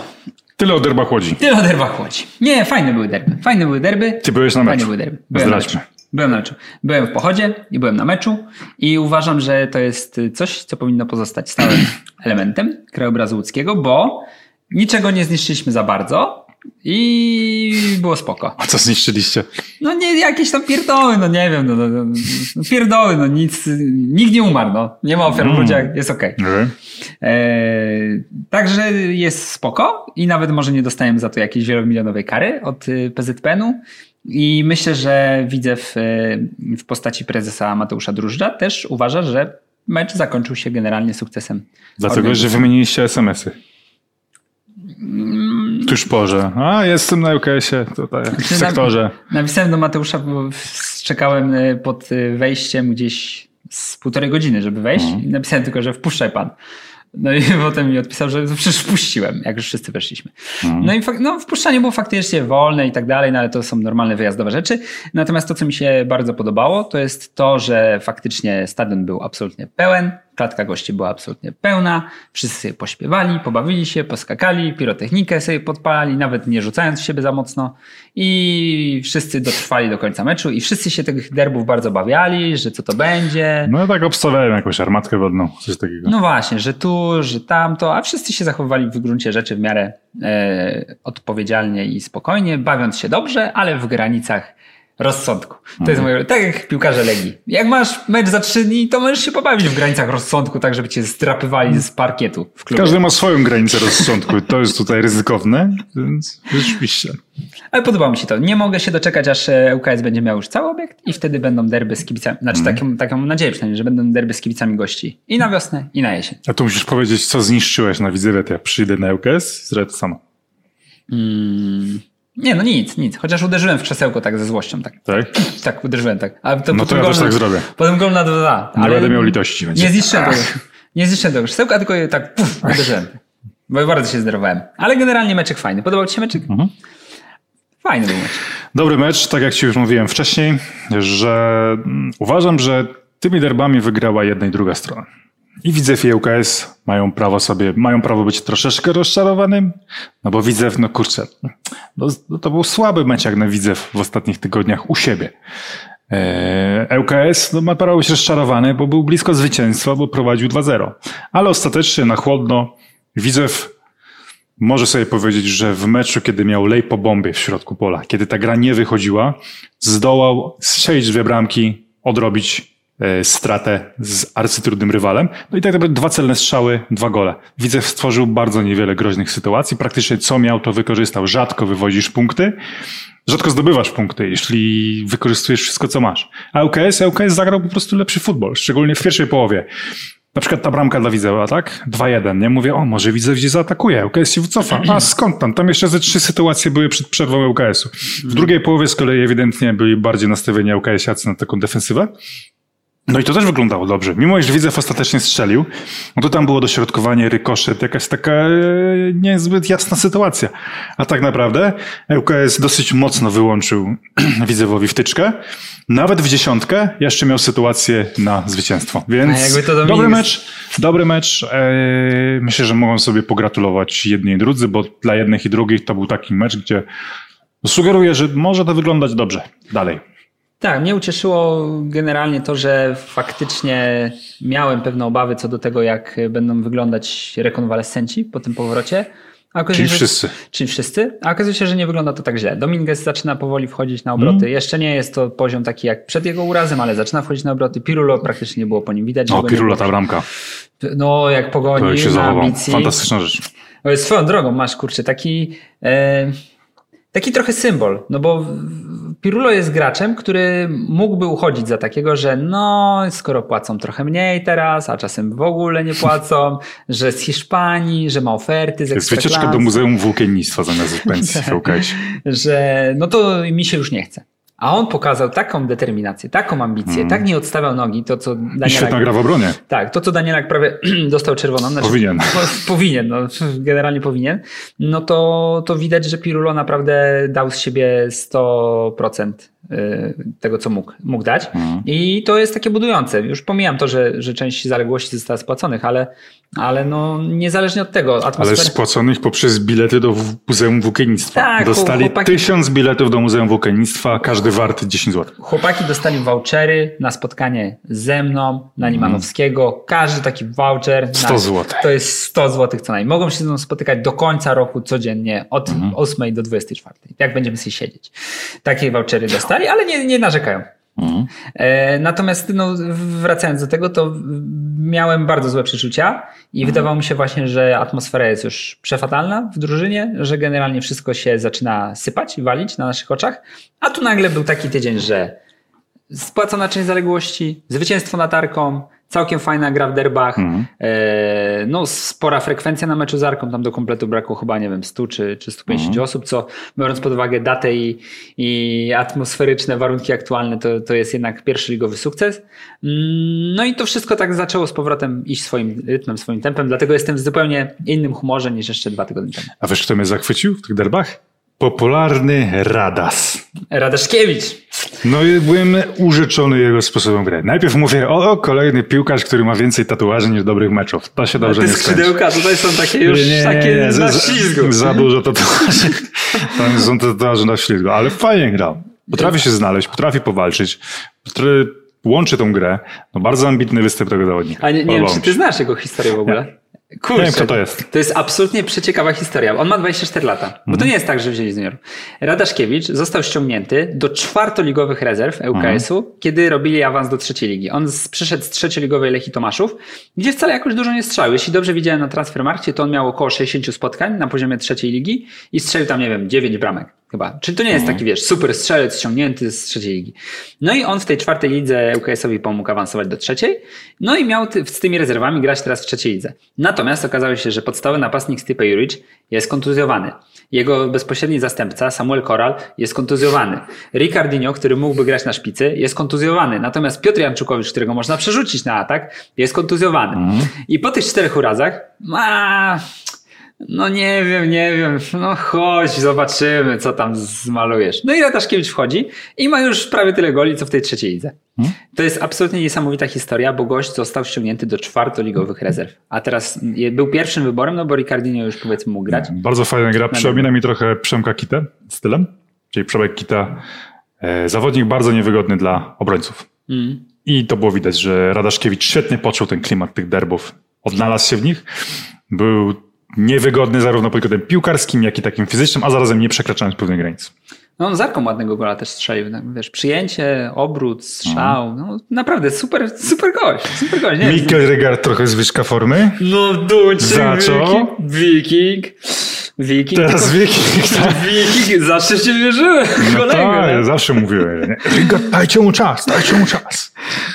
Tyle o derbach Łodzi. Tyle o derbach chodzi. Nie, fajne były derby. Fajne były derby. Ty byłeś na Fajne meczu. były derby. Byłem na meczu. Byłem na meczu. Byłem w pochodzie i byłem na meczu i uważam, że to jest coś, co powinno pozostać stałym elementem krajobrazu łódzkiego, bo niczego nie zniszczyliśmy za bardzo i było spoko. A co zniszczyliście? No nie, jakieś tam pierdoły, no nie wiem, no, no, no, no pierdoły, no nic, nikt nie umarł, no. Nie ma ofiar w ludziach, jest okej. Okay. Eee, także jest spoko i nawet może nie dostałem za to jakiejś wielomilionowej kary od y, PZPN-u i myślę, że widzę w, y, w postaci prezesa Mateusza Drużdża też uważa, że mecz zakończył się generalnie sukcesem. Dlatego, że wymieniliście SMS-y. Tuż porze. A, jestem na UKS-ie tutaj, w sektorze. Napisałem do Mateusza, bo czekałem y, pod y, wejściem gdzieś z półtorej godziny, żeby wejść i napisałem tylko, że wpuszczaj pan. No i potem mi odpisał, że przecież wpuściłem, jak już wszyscy weszliśmy. No i no, wpuszczanie było faktycznie wolne i tak dalej, no ale to są normalne wyjazdowe rzeczy. Natomiast to, co mi się bardzo podobało, to jest to, że faktycznie stadion był absolutnie pełen, klatka gości była absolutnie pełna, wszyscy sobie pośpiewali, pobawili się, poskakali, pirotechnikę sobie podpalali, nawet nie rzucając w siebie za mocno i wszyscy dotrwali do końca meczu i wszyscy się tych derbów bardzo bawiali, że co to będzie. No ja tak obstawiałem jakąś armatkę wodną, coś takiego. No właśnie, że tu, że tamto, a wszyscy się zachowywali w gruncie rzeczy w miarę e, odpowiedzialnie i spokojnie, bawiąc się dobrze, ale w granicach rozsądku. To jest moje, tak jak piłkarze Legii. Jak masz mecz za trzy dni, to możesz się pobawić w granicach rozsądku, tak żeby cię zdrapywali z parkietu w klubie. Każdy ma swoją granicę rozsądku. To jest tutaj ryzykowne, więc rzeczywiście. Ale podoba mi się to. Nie mogę się doczekać, aż e, UKS będzie miał już cały obiekt i wtedy będą derby z kibicami. Znaczy taką, taką mam nadzieję przynajmniej, że będą derby z kibicami gości. I na wiosnę, i na jesień. A tu musisz powiedzieć, co zniszczyłeś na Widzewie, to ja przyjdę na UKS, zrobię to samo. Nie, no nic, nic. Chociaż uderzyłem w krzesełko tak ze złością. Tak, Tak? tak uderzyłem tak. A to No to ja też na- tak zrobię. Potem gol na 2 Nie będę miał litości. Będzie. Nie zniszczyłem tego. Nie zniszczyłem tego krzesełka, tylko tak puf, uderzyłem. Bo bardzo się zdenerwowałem. Ale generalnie meczek fajny. Podobał ci się meczek? Mhm. Fajny był mecz. Dobry mecz, tak jak ci już mówiłem wcześniej, że mm, uważam, że tymi derbami wygrała jedna i druga strona. I Widzew i ŁKS mają prawo sobie, mają prawo być troszeczkę rozczarowanym, no bo Widzew, no kurczę, no, no to był słaby mecz jak na Widzew w ostatnich tygodniach u siebie. Eee, ŁKS no, ma prawo być rozczarowany, bo był blisko zwycięstwa, bo prowadził 2-0. Ale ostatecznie na chłodno Widzew może sobie powiedzieć, że w meczu, kiedy miał lej po bombie w środku pola, kiedy ta gra nie wychodziła, zdołał strzelić dwie bramki, odrobić e, stratę z arcytrudnym rywalem. No i tak naprawdę dwa celne strzały, dwa gole. Widzew stworzył bardzo niewiele groźnych sytuacji. Praktycznie co miał, to wykorzystał. Rzadko wywozisz punkty. Rzadko zdobywasz punkty, jeśli wykorzystujesz wszystko, co masz. A ŁKS, ŁKS zagrał po prostu lepszy futbol, szczególnie w pierwszej połowie. na przykład ta bramka dla Widzewa, tak? 2-1, nie? Mówię, o, może Widzew gdzieś zaatakuje, UKS się wycofa. A skąd tam? Tam jeszcze ze trzy sytuacje były przed przerwą UKS-u. W drugiej połowie z kolei ewidentnie byli bardziej nastawieni UKS-iacy na taką defensywę. No i to też wyglądało dobrze. Mimo, że Widzew ostatecznie strzelił, no to tam było dośrodkowanie, rykoszet, jakaś taka e, niezbyt jasna sytuacja. A tak naprawdę ŁKS dosyć mocno wyłączył Widzewowi wtyczkę. Nawet w dziesiątkę jeszcze miał sytuację na zwycięstwo. Więc dobry mecz, dobry mecz. E, myślę, że mogą sobie pogratulować jedni i drudzy, bo dla jednych i drugich to był taki mecz, gdzie sugeruję, że może to wyglądać dobrze dalej. Tak, mnie ucieszyło generalnie to, że faktycznie miałem pewne obawy co do tego, jak będą wyglądać rekonwalescenci po tym powrocie. czyli wszyscy. Czyli wszyscy. A okazuje się, że nie wygląda to tak źle. Dominguez zaczyna powoli wchodzić na obroty. Mm. Jeszcze nie jest to poziom taki jak przed jego urazem, ale zaczyna wchodzić na obroty. Pirulo praktycznie nie było po nim widać. O, Pirulo ta bramka. No, jak pogoni to się na ambicji. Fantastyczna rzecz. Swoją drogą masz, kurczę, taki... E, taki trochę symbol, no bo Pirulo jest graczem, który mógłby uchodzić za takiego, że no, skoro płacą trochę mniej teraz, a czasem w ogóle nie płacą, że z Hiszpanii, że ma oferty z Jest wycieczka do Muzeum Włókiennictwa zamiast pensji tak. Że no to mi się już nie chce. A on pokazał taką determinację, taką ambicję, mm. tak nie odstawiał nogi, to co Danielak... I świetna gra w obronie. Tak, to co Danielak prawie dostał czerwoną. Znaczy, powinien. powinien, no, generalnie powinien. No to, to widać, że Pirulo naprawdę dał z siebie 100% Y, tego, co mógł, mógł dać. Mhm. I to jest takie budujące. Już pomijam to, że, że część zaległości została spłaconych, ale, ale no, niezależnie od tego. Atmosfer... Ale spłaconych poprzez bilety do Muzeum Włókiennictwa. Tak, Dostali chłopaki... tysiąc biletów do Muzeum Włókiennictwa, każdy warty 10 zł. Chłopaki dostali vouchery na spotkanie ze mną, na Limanowskiego. Mhm. Każdy taki voucher. 100 zł. To jest 100 zł co najmniej. Mogą się ze mną spotykać do końca roku codziennie od mhm. 8 do 24. Jak będziemy sobie siedzieć. Takie vouchery dostali ale nie, nie narzekają. Mhm. E, natomiast no, wracając do tego, to miałem bardzo złe przeczucia i mhm. wydawało mi się właśnie, że atmosfera jest już przefatalna w drużynie, że generalnie wszystko się zaczyna sypać i walić na naszych oczach. A tu nagle był taki tydzień, że spłacona część zaległości, zwycięstwo nad Arką, Całkiem fajna gra w derbach. E, no, spora frekwencja na meczu z Arką. Tam do kompletu brakło chyba, nie wiem, 100 czy, czy 150 mhm. osób, co biorąc pod uwagę datę i, i atmosferyczne warunki aktualne, to, to jest jednak pierwszy ligowy sukces. Mm, no i to wszystko tak zaczęło z powrotem iść swoim rytmem, swoim tempem. Dlatego jestem w zupełnie innym humorze niż jeszcze dwa tygodnie temu. A wiesz, kto mnie zachwycił w tych derbach? Popularny Radas. Radaszkiewicz. No i byłem urzeczony jego sposobem gry. Najpierw mówię, o, kolejny piłkarz, który ma więcej tatuaży niż dobrych meczów. To się dobrze nie skończy. skrzydełka, tutaj są takie już nie, takie nie, na ślizgu. Za, za dużo tatuaży. Tam są tatuaże na ślizgu, ale fajnie grał. Potrafi się znaleźć, potrafi powalczyć, łączy tą grę. No bardzo ambitny występ tego zawodnika. A nie, nie wiem, czy ty znasz jego historię w ogóle? Kurczę, nie wiem, kto to jest. To jest absolutnie przeciekawa historia. On ma 24 lata. Bo to mhm. nie jest tak, że wzięli z juniorów. Radaszkiewicz został ściągnięty do czwartoligowych rezerw ŁKS-u, mhm. kiedy robili awans do trzeciej ligi. On przyszedł z trzecioligowej Lechii Tomaszów, gdzie wcale jakoś dużo nie strzał. Jeśli dobrze widziałem na Transfermarkcie, to on miał około 60 spotkań na poziomie trzeciej ligi i strzelił tam, nie wiem, 9 bramek. Chyba. Czyli to nie jest mhm. taki, wiesz, super strzelec ściągnięty z trzeciej ligi. No i on w tej czwartej lidze ŁKS-owi pomógł awansować do trzeciej. No i miał z tymi rezerwami grać teraz w trzeciej lidze. Natomiast okazało się, że podstawowy napastnik Stipe Juric jest kontuzjowany. Jego bezpośredni zastępca, Samuel Koral, jest kontuzjowany. Ricardinho, który mógłby grać na szpicy, jest kontuzjowany. Natomiast Piotr Janczukowicz, którego można przerzucić na atak, jest kontuzjowany. Mhm. I po tych czterech urazach, a, no nie wiem, nie wiem, no chodź, zobaczymy, co tam zmalujesz. No i Rataszkiewicz wchodzi i ma już prawie tyle goli, co w tej trzeciej lidze. Hmm? To jest absolutnie niesamowita historia, bo gość został ściągnięty do czwartoligowych rezerw. A teraz był pierwszym wyborem, no bo Ricardinho już powiedzmy mógł grać. Bardzo fajna gra, przypomina mi trochę Przemka Kitę stylem, czyli Przemek Kita, e, zawodnik bardzo niewygodny dla obrońców. Hmm. I to było widać, że Radaszkiewicz świetnie poczuł ten klimat tych derbów, odnalazł się w nich, był niewygodny zarówno pod kątem piłkarskim, jak i takim fizycznym, a zarazem nie przekraczając pewnej granicy. No on zarką ładnego gola też strzelił. Tak, wiesz, przyjęcie, obrót, strzał. Mhm. No, naprawdę super, super gość. Super gość. Nie Mikkel Regard trochę zwyżka formy. No duć, Zaczął. Wiking. Wiking. Teraz tylko, Wiking. Tak. Wiking. Zawsze się wierzyłem. No tak, ja zawsze mówiłem. Regard, dajcie mu czas, dajcie mu czas.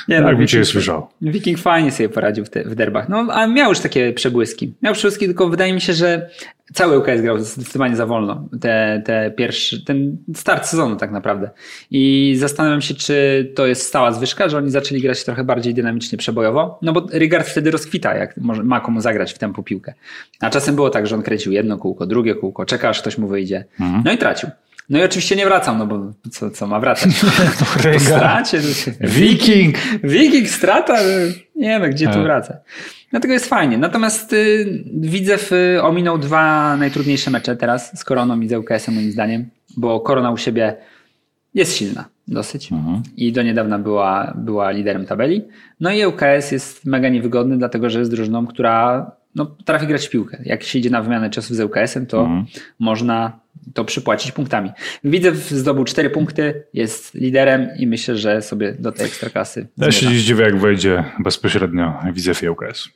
Nie, tak no, bym cię słyszał. Wiking fajnie sobie poradził w, te, w derbach. No, a miał już takie przebłyski. Miał przebłyski, tylko wydaje mi się, że cały UKS grał zdecydowanie za wolno. Te, te pierwszy, ten start sezonu tak naprawdę. I zastanawiam się, czy to jest stała zwyżka, że oni zaczęli grać trochę bardziej dynamicznie, przebojowo. No bo Rigard wtedy rozkwita, jak może, ma komu zagrać w tempo piłkę. A czasem było tak, że on kręcił jedno kółko, drugie kółko, czeka aż ktoś mu wyjdzie. No i tracił. No i oczywiście nie wracam, no bo co, co ma wracać? Po stracie. Wiking! Wiking, strata, nie no, gdzie tu E. wraca. Dlatego jest fajnie. Natomiast y, Widzew y, ominął dwa najtrudniejsze mecze teraz z Koroną i z ŁKS-em moim zdaniem, bo Korona u siebie jest silna dosyć i do niedawna była, była liderem tabeli. No i ŁKS jest mega niewygodny, dlatego że jest drużyną, która no, potrafi grać w piłkę. Jak się idzie na wymianę ciosów z ŁKS-em, to można to przypłacić punktami. Widzew zdobył cztery punkty, jest liderem i myślę, że sobie do tej ekstraklasy Ja się dziwię, jak wejdzie bezpośrednio Widzew i UKS.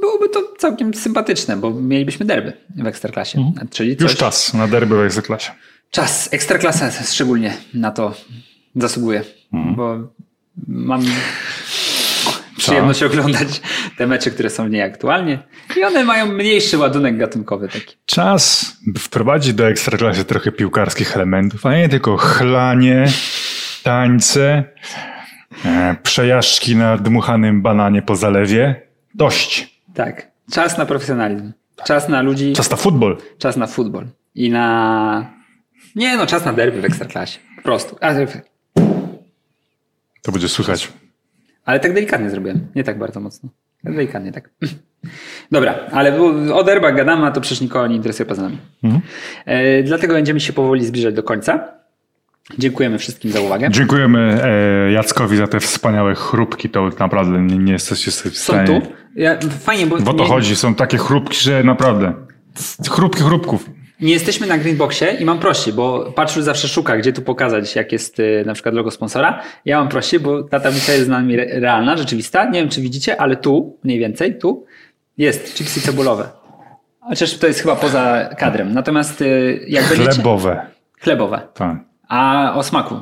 Byłoby to całkiem sympatyczne, bo mielibyśmy derby w ekstraklasie. Czyli coś, Już czas na derby w Ekstraklasie. Czas. Ekstraklasa szczególnie na to zasługuje, bo mam przyjemność oglądać te mecze, które są w niej aktualnie i one mają mniejszy ładunek gatunkowy taki. Czas by wprowadzić do Ekstraklasy trochę piłkarskich elementów, a nie tylko chlanie, tańce, e, przejażdżki na dmuchanym bananie po zalewie. Dość. Tak. Czas na profesjonalizm. Czas na ludzi, Czas na futbol. czas na futbol. I na... Nie no, czas na derby w ekstraklasie. Po prostu. To będzie słychać. Ale tak delikatnie zrobiłem. Nie tak bardzo mocno. Tak delikatnie, tak. Dobra, ale o derbach gadamy, a to przecież nikogo nie interesuje poza nami. E, dlatego będziemy się powoli zbliżać do końca. Dziękujemy wszystkim za uwagę. Dziękujemy e, Jackowi za te wspaniałe chrupki. To naprawdę nie, nie jesteście w Są stanie. tu. Ja, fajnie, bo, Bo to nie, chodzi. Są takie chrupki, że naprawdę. Chrupki chrupków. Nie jesteśmy na Greenboxie i mam prościej, bo Patrzył zawsze szuka, gdzie tu pokazać, jak jest y, na przykład logo sponsora. Ja mam prościej, bo ta tablica jest z nami re- realna, rzeczywista. Nie wiem, czy widzicie, ale tu, mniej więcej, tu jest chipsy cebulowe. Chociaż to jest chyba poza kadrem. Natomiast y, jak będziecie... Chlebowe. Chlebowe. Tak. A o smaku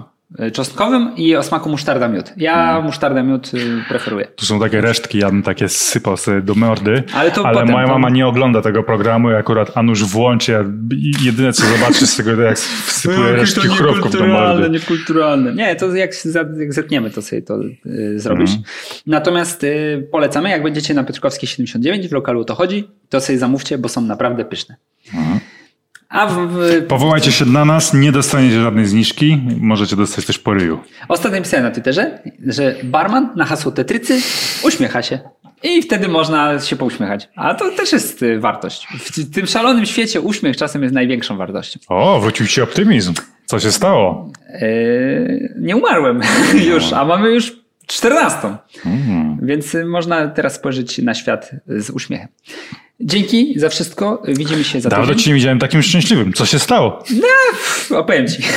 czosnkowym i o smaku musztarda miód. Ja musztarda miód y, preferuję. Tu są takie resztki, ja bym takie sypał sobie do mordy, Ale to ale potem, moja to- mama nie ogląda tego programu i akurat Anusz włączy, ja jedyne co zobaczy z tego, to jak wsypuje resztki chrupków do mordy. niekulturalne. Nie, to jak, jak zetniemy, to sobie to y, zrobisz. Mhm. Natomiast y, polecamy, jak będziecie na Piotrkowskiej 79 w lokalu to chodzi, to sobie zamówcie, bo są naprawdę pyszne. Mhm. A w, w, Powołajcie się na nas, nie dostaniecie żadnej zniżki, możecie dostać też po ryju. Ostatnio pisałem na Twitterze, że barman na hasło tetrycy uśmiecha się. I wtedy można się pouśmiechać. A to też jest y, wartość. W tym szalonym świecie uśmiech czasem jest największą wartością. O, wrócił ci optymizm. Co się stało? Yy, nie umarłem już, a mamy już 14. Więc y, można teraz spojrzeć na świat z uśmiechem. Dzięki za wszystko. Widzimy się za Dawno tydzień. ci nie widziałem takim szczęśliwym. Co się stało? Pff, Opowiem ci.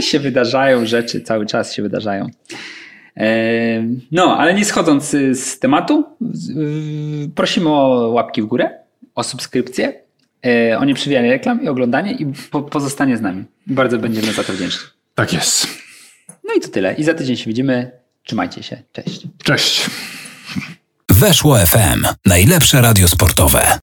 Się wydarzają rzeczy, cały czas się wydarzają. E, No, ale nie schodząc y, z tematu, y, prosimy o łapki w górę, o subskrypcję, e, o nieprzywijanie reklam i oglądanie i po, pozostanie z nami. Bardzo będziemy za to wdzięczni. Tak jest. No i to tyle. I za tydzień się widzimy. Trzymajcie się. Cześć. Cześć. Weszło FM. Najlepsze radio sportowe.